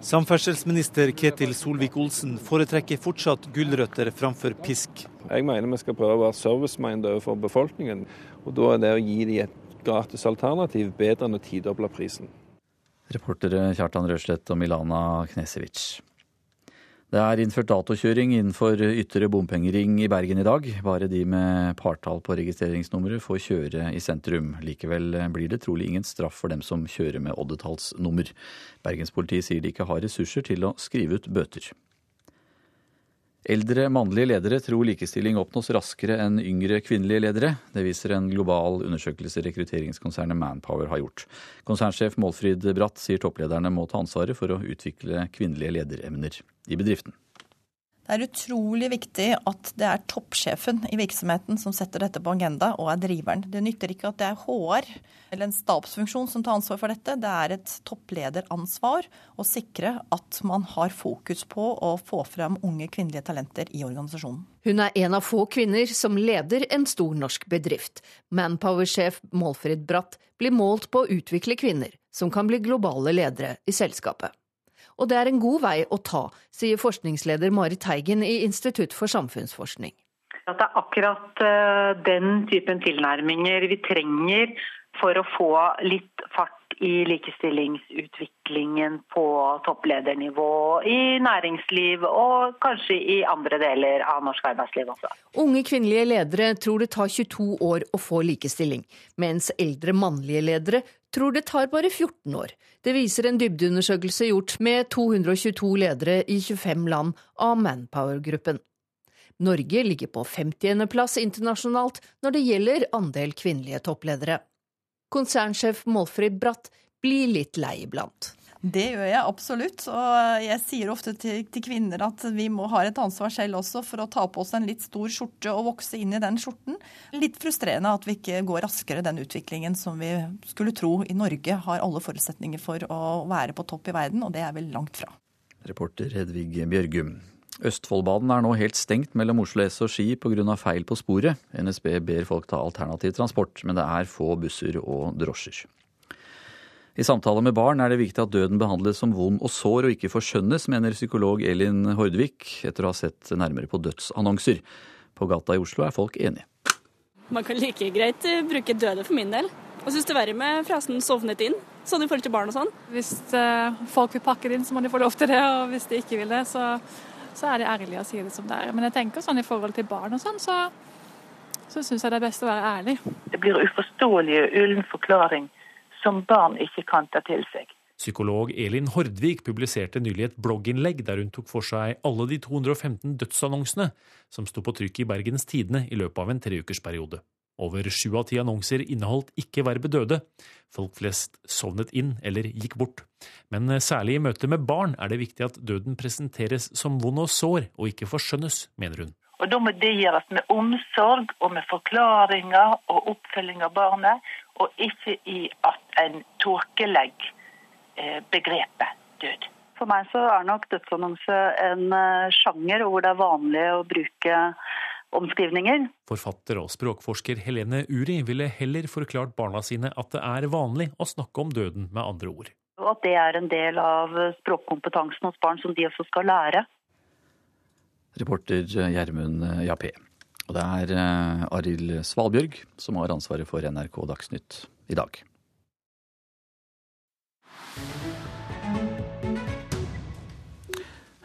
Samferdselsminister Ketil Solvik-Olsen foretrekker fortsatt gulrøtter framfor pisk. Jeg mener vi skal prøve å være service-minded overfor befolkningen. og Da er det å gi dem et gratis alternativ bedre enn å tidoble prisen. Reportere Kjartan Røslett og Milana Knesevic. Det er innført datokjøring innenfor ytre bompengering i Bergen i dag. Bare de med partall på registreringsnummeret får kjøre i sentrum. Likevel blir det trolig ingen straff for dem som kjører med oddetallsnummer. Bergenspolitiet sier de ikke har ressurser til å skrive ut bøter. Eldre mannlige ledere tror likestilling oppnås raskere enn yngre kvinnelige ledere. Det viser en global undersøkelse rekrutteringskonsernet Manpower har gjort. Konsernsjef Målfrid Bratt sier topplederne må ta ansvaret for å utvikle kvinnelige lederemner i bedriften. Det er utrolig viktig at det er toppsjefen i virksomheten som setter dette på agenda og er driveren. Det nytter ikke at det er HR eller en stabsfunksjon som tar ansvar for dette. Det er et topplederansvar å sikre at man har fokus på å få frem unge kvinnelige talenter i organisasjonen. Hun er en av få kvinner som leder en stor norsk bedrift. Manpower-sjef Målfrid Bratt blir målt på å utvikle kvinner som kan bli globale ledere i selskapet. Og det er en god vei å ta, sier forskningsleder Marit Teigen i Institutt for samfunnsforskning. At det er akkurat eh, den typen tilnærminger vi trenger for å få litt fart i likestillingsutviklingen på toppledernivå i næringsliv og kanskje i andre deler av norsk arbeidsliv også. Unge kvinnelige ledere tror det tar 22 år å få likestilling, mens eldre mannlige ledere tror det tar bare 14 år. Det viser en dybdeundersøkelse gjort med 222 ledere i 25 land av Manpower-gruppen. Norge ligger på 50.-plass internasjonalt når det gjelder andel kvinnelige toppledere. Konsernsjef Målfrid Bratt blir litt lei iblant. Det gjør jeg absolutt. Og jeg sier ofte til, til, kvinner at vi må ha et ansvar selv også for å ta på oss en litt stor skjorte og vokse inn i den skjorten. Litt frustrerende at vi ikke går raskere den utviklingen som vi skulle tro i Norge har alle forutsetninger for å være på topp i verden, og det er vel langt fra. Reporter Hedvig Bjørgum. Østfoldbanen er nå helt stengt mellom Oslo S og Ski pga. feil på sporet. NSB ber folk ta alternativ transport, men det er få busser og drosjer. I samtaler med barn er det viktig at døden behandles som vond og sår og ikke forskjønnes, mener psykolog Elin Hordvik etter å ha sett nærmere på dødsannonser. På gata i Oslo er folk enige. Man kan like greit eh, bruke døde for min del. Og syns det verre med frasen 'sovnet inn', sånn i forhold til barn og sånn. Hvis uh, folk vil pakke det inn, så må de få lov til det, og hvis de ikke vil det, så, så er det ærlig å si det som det er. Men jeg tenker sånn i forhold til barn og sånn, så, så syns jeg det er best å være ærlig. Det blir uforståelig og ullen forklaring som barn ikke kan ta til seg. Psykolog Elin Hordvik publiserte nylig et blogginnlegg der hun tok for seg alle de 215 dødsannonsene som sto på trykk i Bergens Tidende i løpet av en treukersperiode. Over sju av ti annonser inneholdt ikke verbet døde. Folk flest sovnet inn eller gikk bort. Men særlig i møte med barn er det viktig at døden presenteres som vond og sår, og ikke forskjønnes, mener hun. Og Da må det gjøres med omsorg og med forklaringer og oppfølging av barnet, og ikke i at en tåkelegger eh, begrepet død. For meg så er nok dødsannonse en eh, sjanger hvor det er vanlig å bruke omskrivninger. Forfatter og språkforsker Helene Uri ville heller forklart barna sine at det er vanlig å snakke om døden med andre ord. Og at det er en del av språkkompetansen hos barn som de også skal lære. Reporter Gjermund Jappé. Og det er eh, Arild Svalbjørg som har ansvaret for NRK Dagsnytt i dag.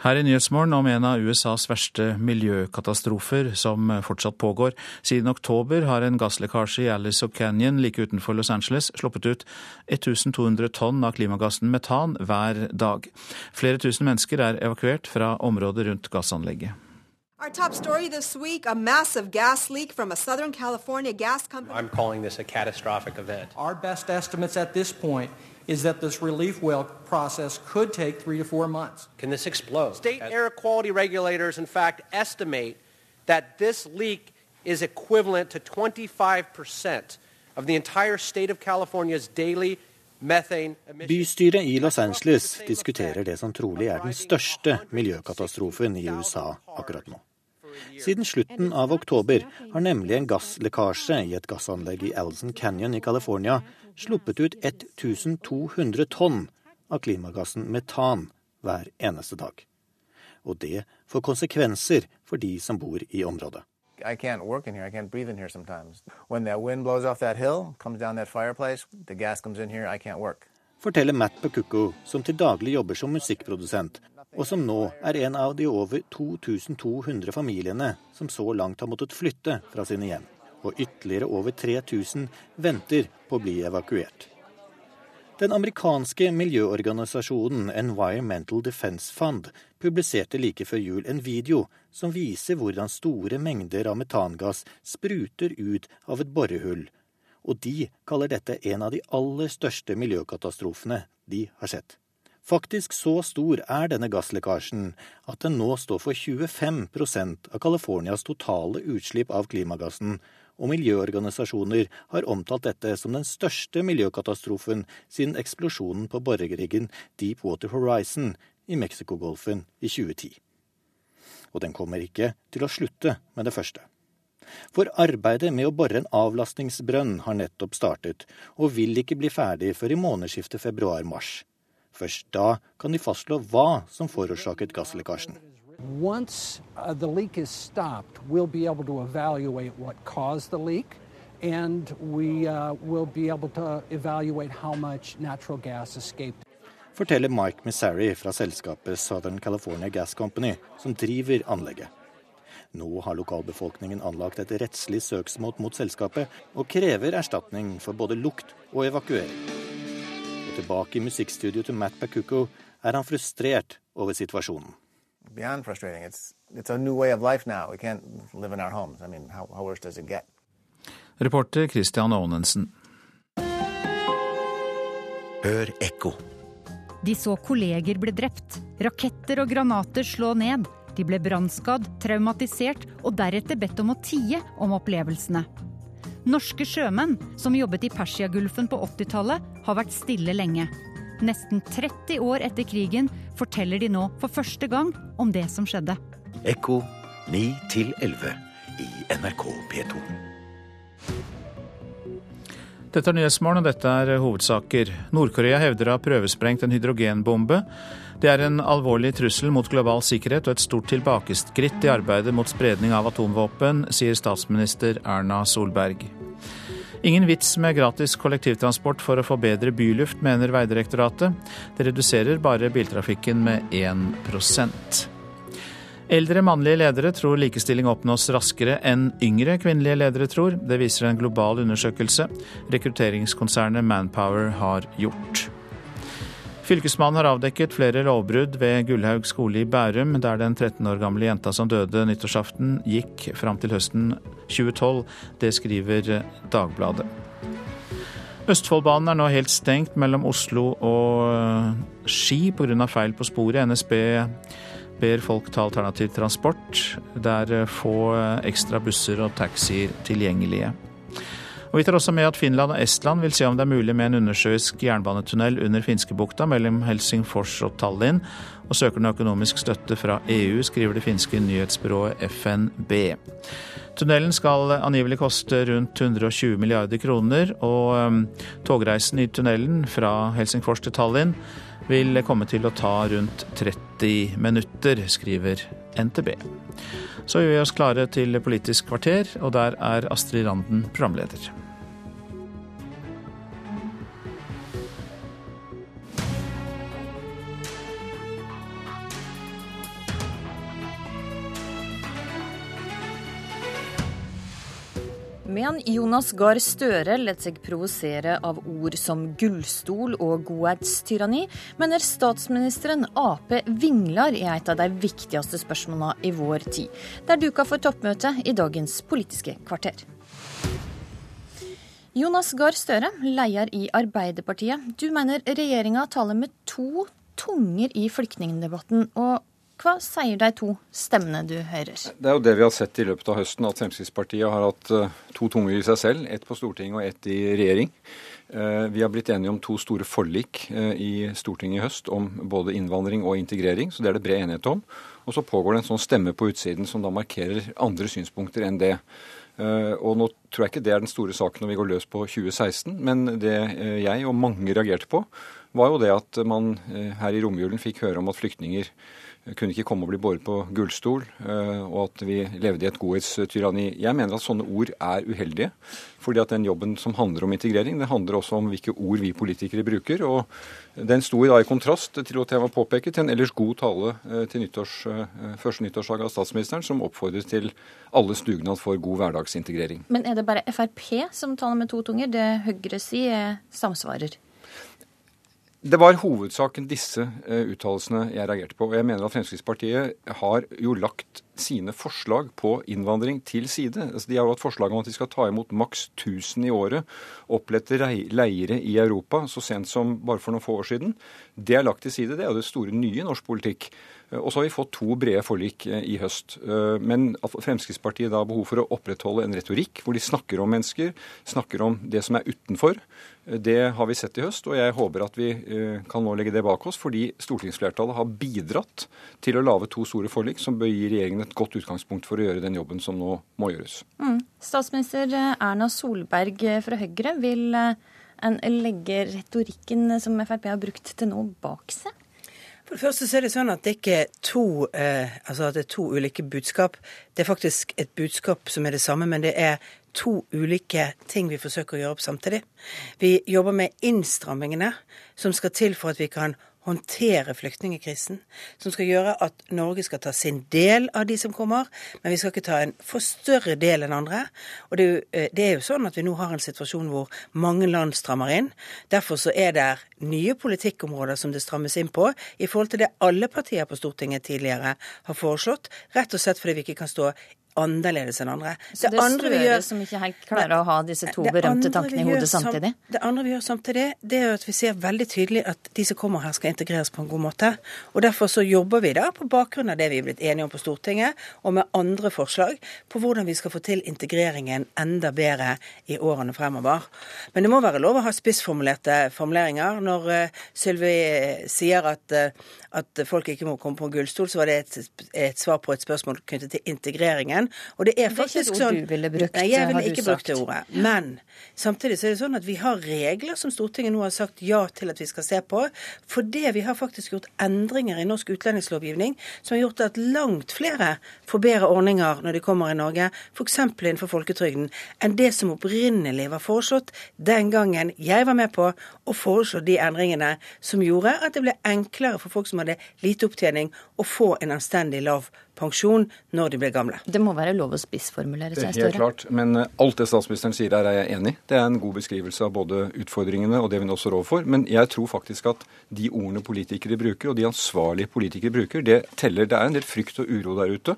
Her i Nyhetsmorgen om en av USAs verste miljøkatastrofer som fortsatt pågår. Siden oktober har en gasslekkasje i Alice Canyon like utenfor Los Angeles sluppet ut 1200 tonn av klimagassen metan hver dag. Flere tusen mennesker er evakuert fra området rundt gassanlegget. Our top story this week a massive gas leak from a Southern California gas company. I'm calling this a catastrophic event. Our best estimates at this point is that this relief well process could take three to four months. Can this explode? State air quality regulators, in fact, estimate that this leak is equivalent to 25% of the entire state of California's daily Bystyret i Los Angeles diskuterer det som trolig er den største miljøkatastrofen i USA akkurat nå. Siden slutten av oktober har nemlig en gasslekkasje i et gassanlegg i Elson Canyon i California sluppet ut 1200 tonn av klimagassen metan hver eneste dag. Og det får konsekvenser for de som bor i området. I can't work in here. I can't breathe in here sometimes. When that wind blows off that hill, comes down that fireplace, the gas comes in here, I can't work. Forteller Matt Pekuko, som til daglig jobber som musikkprodusent, og som nå er en av de over 2200 familiene som så langt har måttet flytte fra sine hjem. Og ytterligere over 3000 venter på å bli evakuert. Den amerikanske miljøorganisasjonen Environmental Defense Fund publiserte like før jul en video som viser hvordan store mengder av metangass spruter ut av et borehull, og de kaller dette en av de aller største miljøkatastrofene de har sett. Faktisk så stor er denne gasslekkasjen at den nå står for 25% av Californias totale utslipp av klimagassen, og miljøorganisasjoner har omtalt dette som den største miljøkatastrofen siden eksplosjonen på borgerriggen Deepwater Horizon i Mexicogolfen i 2010. Og den kommer ikke til å slutte med det første. For arbeidet med å bore en avlastningsbrønn har nettopp startet, og vil ikke bli ferdig før i månedsskiftet februar-mars. Først da kan de fastslå hva som forårsaket gasslekkasjen. Once uh, the leak is stopped, we'll be able to evaluate what caused the leak, and we uh, will be able to evaluate how much natural gas escaped. Forteller Mike Missari fra selskapet Southern California Gas Company, som driver anlegget. Nå har lokalbefolkningen anlagt et rettslig søksmål mot selskapet, og krever erstatning for både lukt og evakuering. Og tilbake i musikkstudioet til Matt Bakuko er han frustrert over situasjonen. Beyond frustrating, it's, it's a new way of life now. We can't live in our homes. I mean, how, how worse does it get? Reporter Christian Aanensen. Hør ekko. De så kolleger ble drept, raketter og granater slå ned. De ble brannskadd, traumatisert og deretter bedt om å tie om opplevelsene. Norske sjømenn som jobbet i Persiagulfen på 80-tallet, har vært stille lenge. Nesten 30 år etter krigen forteller de nå for første gang om det som skjedde. Ekko 9 11 i NRK P2. Dette er Nyhetsmorgen, og dette er hovedsaker. Nord-Korea hevder å ha prøvesprengt en hydrogenbombe. Det er en alvorlig trussel mot global sikkerhet og et stort tilbakeskritt i arbeidet mot spredning av atomvåpen, sier statsminister Erna Solberg. Ingen vits med gratis kollektivtransport for å få bedre byluft, mener Vegdirektoratet. Det reduserer bare biltrafikken med 1% Eldre mannlige ledere tror likestilling oppnås raskere enn yngre kvinnelige ledere tror. Det viser en global undersøkelse rekrutteringskonsernet Manpower har gjort. Fylkesmannen har avdekket flere lovbrudd ved Gullhaug skole i Bærum, der den 13 år gamle jenta som døde nyttårsaften, gikk fram til høsten 2012. Det skriver Dagbladet. Østfoldbanen er nå helt stengt mellom Oslo og Ski pga. feil på sporet. NSB ber folk ta alternativ transport. Det er få ekstra busser og taxier tilgjengelige. Og Vi tar også med at Finland og Estland vil se om det er mulig med en undersjøisk jernbanetunnel under Finskebukta mellom Helsingfors og Tallinn, og søker den økonomisk støtte fra EU, skriver det finske nyhetsbyrået FNB. Tunnelen skal angivelig koste rundt 120 milliarder kroner, og um, togreisen i tunnelen fra Helsingfors til Tallinn vil komme til å ta rundt 30 minutter, skriver NTB. Så gjør vi oss klare til Politisk kvarter, og der er Astrid Randen programleder. Men Jonas Gahr Støre lar seg provosere av ord som gullstol og godhetstyranni, mener statsministeren Ap vingler i et av de viktigste spørsmålene i vår tid. Det er duka for toppmøte i dagens Politiske kvarter. Jonas Gahr Støre, leder i Arbeiderpartiet. Du mener regjeringa taler med to tunger i flyktningdebatten. og hva sier de to stemmene du hører? Det er jo det vi har sett i løpet av høsten, at Fremskrittspartiet har hatt eh, to tunger i seg selv. Ett på Stortinget og ett i regjering. Eh, vi har blitt enige om to store forlik eh, i Stortinget i høst om både innvandring og integrering, så det er det bred enighet om. Og så pågår det en sånn stemme på utsiden som da markerer andre synspunkter enn det. Og nå tror jeg ikke det er den store saken når vi går løs på 2016, men det jeg og mange reagerte på, var jo det at man her i romjulen fikk høre om at flyktninger kunne ikke komme og bli båret på gullstol, eh, og at vi levde i et godhetstyranni. Jeg mener at sånne ord er uheldige. fordi at den jobben som handler om integrering, det handler også om hvilke ord vi politikere bruker. og Den sto i dag i kontrast til at jeg var til en ellers god tale eh, til nyttårs, eh, første nyttårsdag av statsministeren, som oppfordret til alles dugnad for god hverdagsintegrering. Men er det bare Frp som taler med to tunger? Det Høyre sier, samsvarer? Det var hovedsaken disse uh, uttalelsene jeg reagerte på. Og jeg mener at Fremskrittspartiet har jo lagt sine forslag på innvandring til side. Altså, de har jo hatt forslag om at de skal ta imot maks 1000 i året, opplette leire i Europa så sent som bare for noen få år siden. Det er lagt til side. Det er jo det store nye i norsk politikk. Og så har vi fått to brede forlik eh, i høst. Eh, men at Fremskrittspartiet da har behov for å opprettholde en retorikk hvor de snakker om mennesker, snakker om det som er utenfor, eh, det har vi sett i høst. Og jeg håper at vi kan nå legge det bak oss, fordi stortingsflertallet har bidratt til å lage to store forlik som bør gi regjeringen et godt utgangspunkt for å gjøre den jobben som nå må gjøres. Mm. Statsminister Erna Solberg fra Høyre, vil en legge retorikken som Frp har brukt til nå bak seg? For det første så er det sånn at det ikke er to, eh, altså at det er to ulike budskap. Det er faktisk et budskap som er det samme, men det er to ulike ting vi forsøker å gjøre opp samtidig. Vi jobber med innstrammingene som skal til for at vi kan håndtere flyktningekrisen, som skal gjøre at Norge skal ta sin del av de som kommer, men vi skal ikke ta en for større del enn andre. Og det er, jo, eh, det er jo sånn at vi nå har en situasjon hvor mange land strammer inn. Derfor så er det nye politikkområder som det strammes inn på, i forhold til det alle partier på Stortinget tidligere har foreslått, rett og slett fordi vi ikke kan stå annerledes enn andre. Så det, det andre vi gjør, som ikke helt klarer å ha disse to berømte tankene i hodet samtidig? Det andre vi gjør samtidig, det er at vi ser veldig tydelig at de som kommer her, skal integreres på en god måte. Og Derfor så jobber vi da på bakgrunn av det vi er blitt enige om på Stortinget, og med andre forslag på hvordan vi skal få til integreringen enda bedre i årene fremover. Men det må være lov å ha spissformulerte formuleringer. Når uh, Sylvi sier at, uh, at folk ikke må komme på en gullstol, så var det et, et svar på et spørsmål knyttet til integreringen. Og det er faktisk sånn Det er ikke et ord du ville brukt, Nei, jeg ville ikke brukt det ordet. Men samtidig så er det sånn at vi har regler som Stortinget nå har sagt ja til at vi skal se på. Fordi vi har faktisk gjort endringer i norsk utlendingslovgivning som har gjort at langt flere får bedre ordninger når de kommer i Norge, f.eks. innenfor folketrygden, enn det som opprinnelig var foreslått den gangen jeg var med på å foreslå de endringene som gjorde at det ble enklere for folk som hadde lite opptjening, å få en anstendig lav pensjon når de ble gamle. Det må være lov å spissformulere seg, Støre? Helt klart. Men eh, alt det statsministeren sier her, er jeg enig i. Det er en god beskrivelse av både utfordringene og det vi nå står overfor. Men jeg tror faktisk at de ordene politikere bruker, og de ansvarlige politikere bruker, det teller. Det er en del frykt og uro der ute.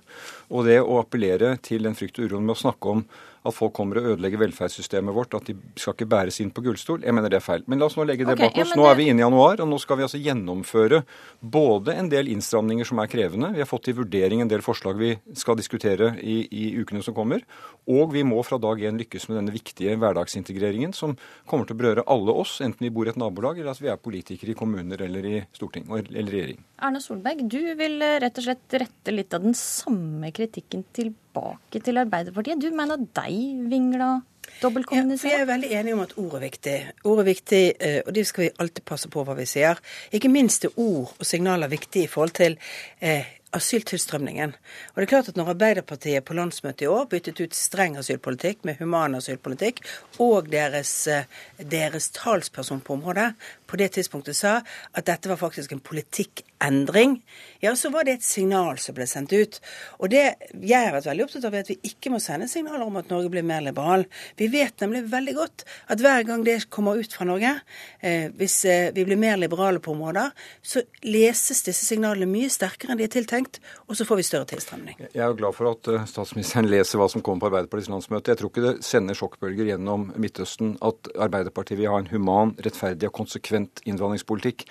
Og det å appellere til den frykt og uroen med å snakke om at folk kommer og ødelegger velferdssystemet vårt, at de skal ikke bæres inn på gullstol. Jeg mener det er feil. Men la oss nå legge det okay, bak oss. Ja, nå er vi inne i januar, og nå skal vi altså gjennomføre både en del innstramninger som er krevende. Vi har fått til vurdering en del forslag vi skal diskutere i, i ukene som kommer. Og vi må fra dag én lykkes med denne viktige hverdagsintegreringen som kommer til å berøre alle oss, enten vi bor i et nabolag eller at vi er politikere i kommuner eller i storting eller regjering. Erna Solberg, du vil rett og slett rette litt av den samme kritikken tilbake til Arbeiderpartiet. Du mener de vingla dobbeltkommuniserer? Ja, vi er veldig enige om at ord er viktig. Ord er viktig, eh, og det skal vi alltid passe på hva vi sier. Ikke minst er ord og signaler viktig i forhold til eh, asyltilstrømningen. Og det er klart at Når Arbeiderpartiet på landsmøtet i år byttet ut streng asylpolitikk med human asylpolitikk, og deres, eh, deres talsperson på området på det tidspunktet sa at dette var faktisk en politikkendring, ja, så var det et signal som ble sendt ut. Og det jeg har vært veldig opptatt av, er at vi ikke må sende signaler om at Norge blir mer liberal. Vi vet nemlig veldig godt at hver gang det kommer ut fra Norge, eh, hvis eh, vi blir mer liberale på områder, så leses disse signalene mye sterkere enn de er tiltenkt, og så får vi større tilstrømning. Jeg er glad for at uh, statsministeren leser hva som kommer på Arbeiderpartiets landsmøte. Jeg tror ikke det sender sjokkbølger gjennom Midtøsten at Arbeiderpartiet vil ha en human, rettferdig og konsekvent innvandringspolitikk.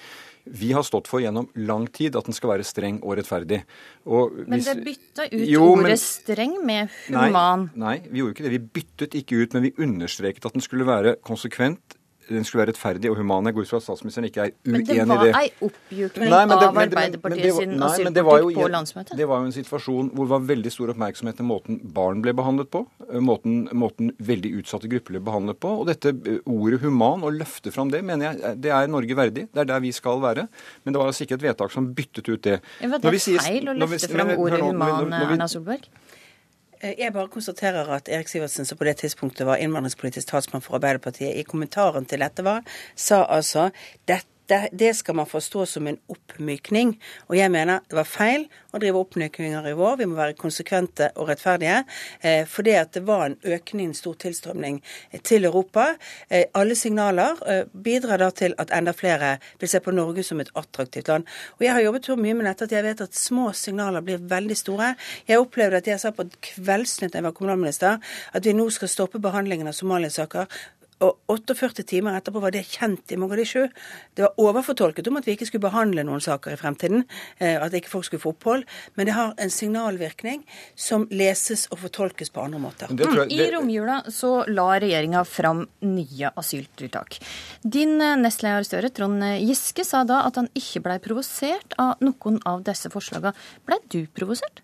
Vi har stått for gjennom lang tid at den skal være streng og rettferdig. Og hvis, men det bytta ut jo, ordet men, streng med human? Nei, nei, vi gjorde ikke det. Vi byttet ikke ut, men vi understreket at den skulle være konsekvent, den skulle være rettferdig og human. Jeg går ut fra at statsministeren ikke er uenig i det. Men det var ei oppmjukning av Arbeiderpartiet sin asylpolitikk på landsmøtet? Det var jo en situasjon hvor det var veldig stor oppmerksomhet til måten barn ble behandlet på, eh, måten, måten veldig utsatte grupper ble behandlet på. Og dette eh, ordet human, å løfte fram det, mener jeg det er Norge verdig. Det er der vi skal være. Men det var altså ikke et vedtak som byttet ut det. Ja, det er feil å løfte fram ordet human, Erna Solberg? Eh, jeg bare konstaterer at Erik Sivertsen, som på det tidspunktet var innvandringspolitisk talsmann for Arbeiderpartiet, i kommentaren til dette var, sa altså dette det, det skal man forstå som en oppmykning. Og jeg mener det var feil å drive oppmykninger i vår. Vi må være konsekvente og rettferdige. Eh, fordi at det var en økning, en stor tilstrømning til Europa. Eh, alle signaler eh, bidrar da til at enda flere vil se på Norge som et attraktivt land. Og jeg har jobbet så mye med dette at jeg vet at små signaler blir veldig store. Jeg opplevde at jeg sa på Kveldsnytt da jeg var kommunalminister, at vi nå skal stoppe behandlingen av somaliasaker og 48 timer etterpå var det kjent i Mogadishu. Det var overfortolket om at vi ikke skulle behandle noen saker i fremtiden, eh, at ikke folk skulle få opphold. Men det har en signalvirkning som leses og fortolkes på andre måter. Jeg, I romjula så la regjeringa fram nye asyltiltak. Din eh, nestleder Støre, Trond Giske, sa da at han ikke blei provosert av noen av disse forslagene. Blei du provosert?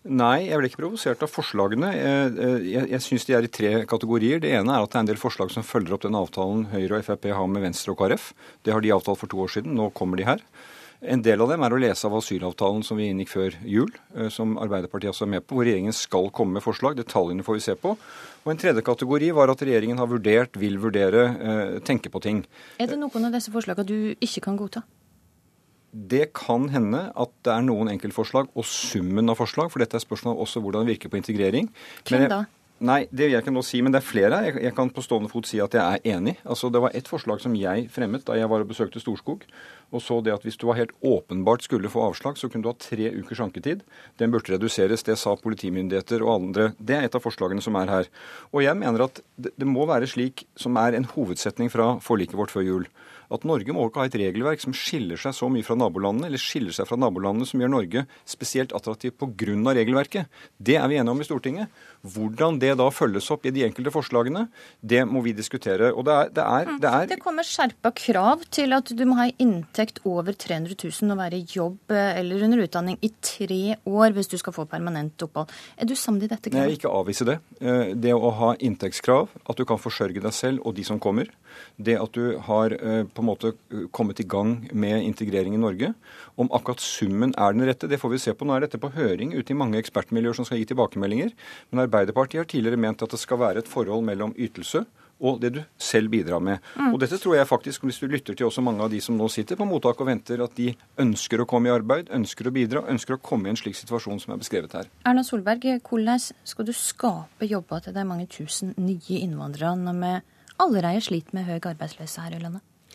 Nei, jeg ble ikke provosert av forslagene. Jeg, jeg, jeg syns de er i tre kategorier. Det ene er at det er en del forslag som følger opp den avtalen Høyre og Frp har med Venstre og KrF. Det har de avtalt for to år siden. Nå kommer de her. En del av dem er å lese av asylavtalen som vi inngikk før jul, eh, som Arbeiderpartiet også er med på, hvor regjeringen skal komme med forslag. Detaljene får vi se på. Og En tredje kategori var at regjeringen har vurdert, vil vurdere, eh, tenke på ting. Er det noen av disse forslagene du ikke kan godta? Det kan hende at det er noen enkeltforslag og summen av forslag, for dette er spørsmål også hvordan det virker på integrering. Hvem da? Nei, det vil jeg ikke nå si, men det er flere. Jeg, jeg kan på stående fot si at jeg er enig. Altså, Det var ett forslag som jeg fremmet da jeg var og besøkte Storskog, og så det at hvis du var helt åpenbart skulle få avslag, så kunne du ha tre ukers anketid. Den burde reduseres. Det sa politimyndigheter og andre. Det er et av forslagene som er her. Og jeg mener at det, det må være slik som er en hovedsetning fra forliket vårt før jul at Norge må ikke ha et regelverk som skiller seg så mye fra nabolandene, eller skiller seg fra nabolandene som gjør Norge spesielt attraktivt pga. regelverket. Det er vi enige om i Stortinget. Hvordan det da følges opp i de enkelte forslagene, det må vi diskutere. Og det er, det er, det er Det kommer skjerpa krav til at du må ha inntekt over 300 000 og være i jobb eh, eller under utdanning i tre år hvis du skal få permanent opphold. Er du sammen i dette kravet? Nei, ikke avvise det. Eh, det å ha inntektskrav, at du kan forsørge deg selv og de som kommer. Det at du har eh, på en måte kommet i gang med integrering i Norge. Om akkurat summen er den rette, det får vi se på. Nå er dette på høring ute i mange ekspertmiljøer som skal gi tilbakemeldinger. Men Arbeiderpartiet har tidligere ment at det skal være et forhold mellom ytelse og det du selv bidrar med. Mm. Og dette tror jeg faktisk, hvis du lytter til også mange av de som nå sitter på mottak og venter, at de ønsker å komme i arbeid, ønsker å bidra, ønsker å komme i en slik situasjon som er beskrevet her. Erna Solberg, hvordan skal du skape jobber til de mange tusen nye innvandrerne vi allerede sliter med høy arbeidsløshet her i landet?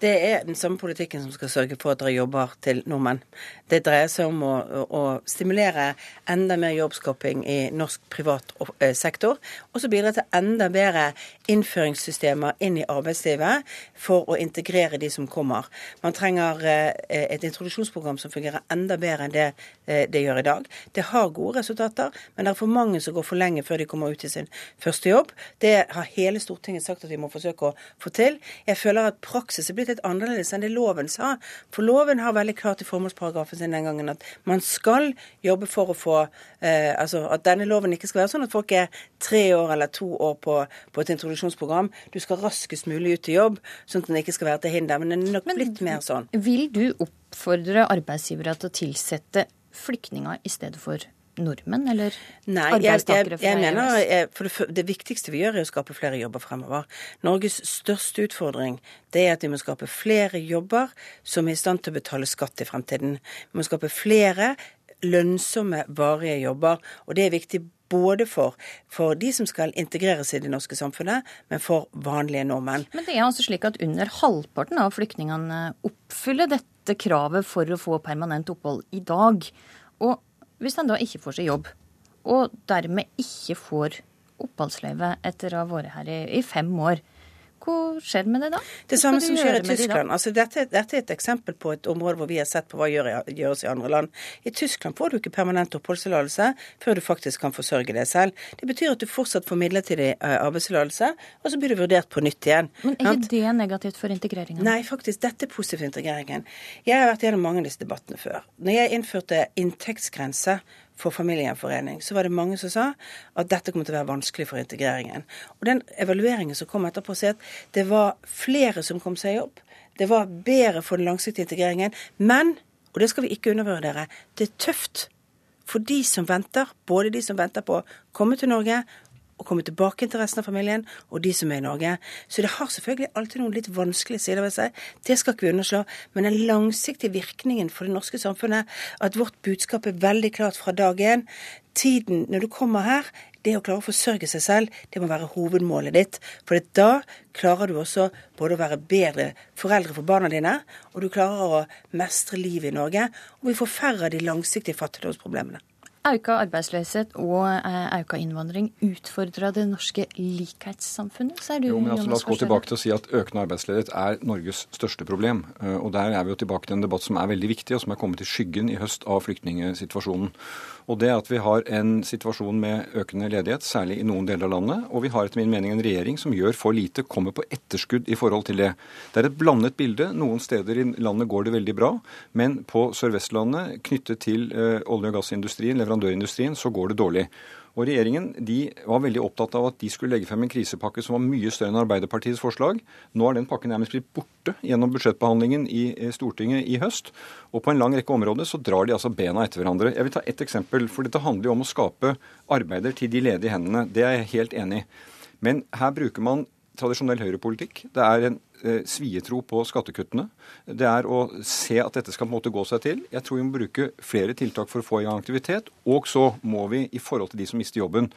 Det er den samme politikken som skal sørge for at det er jobber til nordmenn. Det dreier seg om å, å stimulere enda mer jobbskaping i norsk privat eh, sektor. Og så bidra til enda bedre innføringssystemer inn i arbeidslivet for å integrere de som kommer. Man trenger eh, et introduksjonsprogram som fungerer enda bedre enn det eh, det gjør i dag. Det har gode resultater, men det er for mange som går for lenge før de kommer ut i sin første jobb. Det har hele Stortinget sagt at vi må forsøke å få til. Jeg føler at praksis er blitt litt annerledes enn det loven sa. For loven har veldig klart i formålsparagrafen sin den gangen at man skal jobbe for å få eh, Altså at denne loven ikke skal være sånn at folk er tre år eller to år på, på et introduksjonsprogram. Du skal raskest mulig ut i jobb, sånn at den ikke skal være til hinder. Men det er nok blitt mer sånn. Vil du oppfordre arbeidsgivere til å tilsette flyktninger i stedet for nordmenn, eller Nei, arbeidstakere fra jeg, jeg, jeg mener, jeg, for det, det, viktigste vi gjør, er å skape flere jobber fremover. Norges største utfordring det er at vi må skape flere jobber som er i stand til å betale skatt i fremtiden. Vi må skape flere lønnsomme, varige jobber. Og det er viktig både for, for, de som skal integreres i det norske samfunnet, men for vanlige nordmenn. Men det er altså slik at under halvparten av flyktningene oppfyller dette kravet for å få permanent opphold i dag. Og hvis han da ikke får seg jobb, og dermed ikke får oppholdsløyve etter å ha vært her i, i fem år, hva skjer med det da? Det samme som skjer i Tyskland. Altså, dette, dette, er et eksempel på et område hvor vi har sett på hva gjør, gjøres i andre land. I Tyskland får du ikke permanent oppholdstillatelse før du faktisk kan forsørge deg selv. Det betyr at du fortsatt får midlertidig eh, arbeidstillatelse, og så blir du vurdert på nytt igjen. Men er ikke det negativt for integreringen? Nei, faktisk. Dette er positivt for integreringen. Jeg har vært gjennom mange av disse debattene før. Når jeg innførte inntektsgrense for familiegjenforening, så var det mange som sa at dette kommer til å være vanskelig for integreringen. Og den evalueringen som kom etterpå, sier at det var flere som kom seg i jobb. Det var bedre for den langsiktige integreringen. Men, og det skal vi ikke undervurdere, det er tøft for de som venter, både de som venter på å komme til Norge, å komme tilbake til resten av familien og de som er i Norge. Så det har selvfølgelig alltid noen litt vanskelige sider ved seg. Det skal ikke vi underslå. Men den langsiktige virkningen for det norske samfunnet, at vårt budskap er veldig klart fra dag én. Tiden når du kommer her, det å klare å forsørge seg selv, det må være hovedmålet ditt. For da klarer du også både å være bedre foreldre for barna dine, og du klarer å mestre livet i Norge. Og vi får færre av de langsiktige fattigdomsproblemene. Auka arbeidsløshet og eh, auka innvandring utfordrer det norske likhetssamfunnet, sier du? Jo, men altså, La oss gå tilbake til å si at økende arbeidsledighet er Norges største problem. Eh, Og Der er vi jo tilbake til en debatt som er veldig viktig, og som er kommet i skyggen i høst av flyktningsituasjonen. Og det er at vi har en situasjon med økende ledighet, særlig i noen deler av landet. Og vi har etter min mening en regjering som gjør for lite, kommer på etterskudd i forhold til det. Det er et blandet bilde. Noen steder i landet går det veldig bra, men på Sør-Vestlandet knyttet til eh, olje- og gassindustrien, leverandørindustrien, så går det dårlig. Og Regjeringen de var veldig opptatt av at de skulle legge frem en krisepakke som var mye større enn Arbeiderpartiets forslag. Nå er den pakken nærmest blitt borte gjennom budsjettbehandlingen i Stortinget i høst. Og på en lang rekke områder så drar de altså bena etter hverandre. Jeg vil ta ett eksempel, for dette handler jo om å skape arbeider til de ledige hendene. Det er jeg helt enig i. Men her bruker man tradisjonell høyrepolitikk. Det er en svietro på skattekuttene. Det er å se at dette skal på en måte gå seg til. Jeg tror vi må bruke flere tiltak for å få i gang aktivitet. Og så må vi, i forhold til de som mister jobben,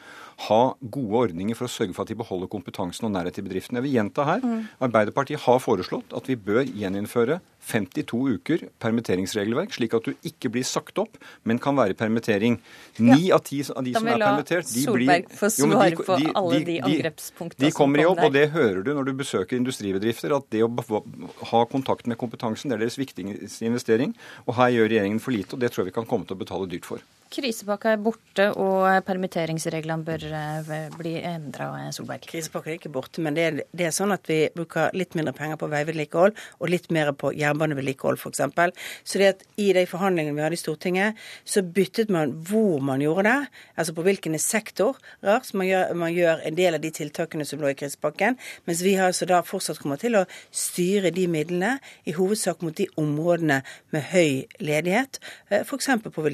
ha gode ordninger for å sørge for at de beholder kompetansen og nærhet til bedriften. Jeg vil gjenta her. Arbeiderpartiet har foreslått at vi bør gjeninnføre 52 uker permitteringsregelverk, slik at du ikke blir sagt opp, men kan være i permittering. Ni av ti av de som er permittert, de blir Solberg få svare på alle de angrepspunktene De som kommer i jobb, der. og det hører du når du besøker industribedrifter, at det å ha kontakt med kompetansen, det er deres viktigste investering. Og her gjør regjeringen for lite, og det tror jeg vi kan komme til å betale dyrt for. Krisepakka er borte, og permitteringsreglene bør eh, bli endra, Solberg. Krisepakka er ikke borte, men det er, det er sånn at vi bruker litt mindre penger på veivedlikehold og litt mer på jernbanevedlikehold, f.eks. Så det at i de forhandlingene vi hadde i Stortinget, så byttet man hvor man gjorde det, altså på hvilke sektorer man gjør, man gjør en del av de tiltakene som lå i krisepakken, mens vi har altså da fortsatt kommer til å styre de midlene i hovedsak mot de områdene med høy ledighet, f.eks. på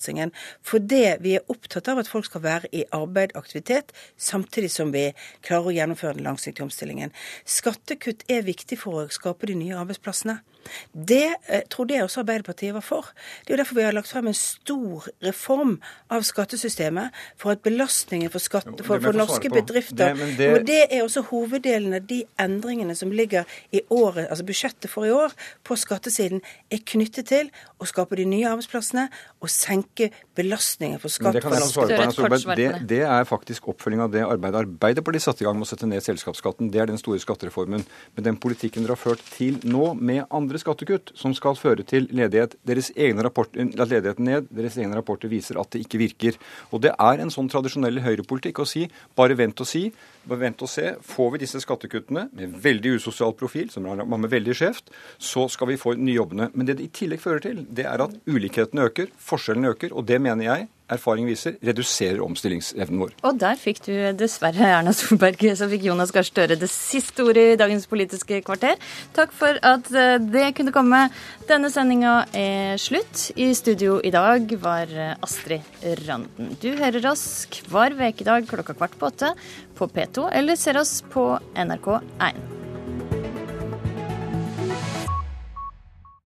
vedlikeholdssatsingen. Fordi vi er opptatt av at folk skal være i arbeid, aktivitet, samtidig som vi klarer å gjennomføre den langsiktige omstillingen. Skattekutt er viktig for å skape de nye arbeidsplassene. Det eh, trodde jeg også Arbeiderpartiet var for. Det er jo derfor vi har lagt frem en stor reform av skattesystemet, for at belastningen for, skatt, for, for norske bedrifter Det- det- Og det er også hoveddelen av de endringene som ligger i året, altså budsjettet for i år på skattesiden, er knyttet til å skape de nye arbeidsplassene og senke belastningen for skatt. det på. Det, det er faktisk oppfølging av det arbeidet Arbeiderpartiet satte i gang med å sette ned selskapsskatten. Det er den store skattereformen. Men den politikken dere har ført til nå, med andre skattekutt, som skal føre til ledighet Deres egne rapporter, at ledigheten ned, deres egne rapporter viser at det ikke virker. Og det er en sånn tradisjonell høyrepolitikk å si bare vent og si. Bare vent og se. Får vi disse skattekuttene med veldig usosial profil, som rammer veldig skjevt, så skal vi få nye jobbene. Men det det i tillegg fører til, det er at ulikhetene øker, forskjellene øker, og det mener jeg, erfaring viser, reduserer omstillingsevnen vår. Og der fikk du dessverre, Erna Solberg, så fikk Jonas Gahr Støre det siste ordet i dagens Politiske kvarter. Takk for at eh, det kunne komme. Denne sendinga er slutt. I studio i dag var eh, Astrid Randen. Du hører oss hver ukedag klokka kvart på åtte på P2, eller ser oss på NRK1.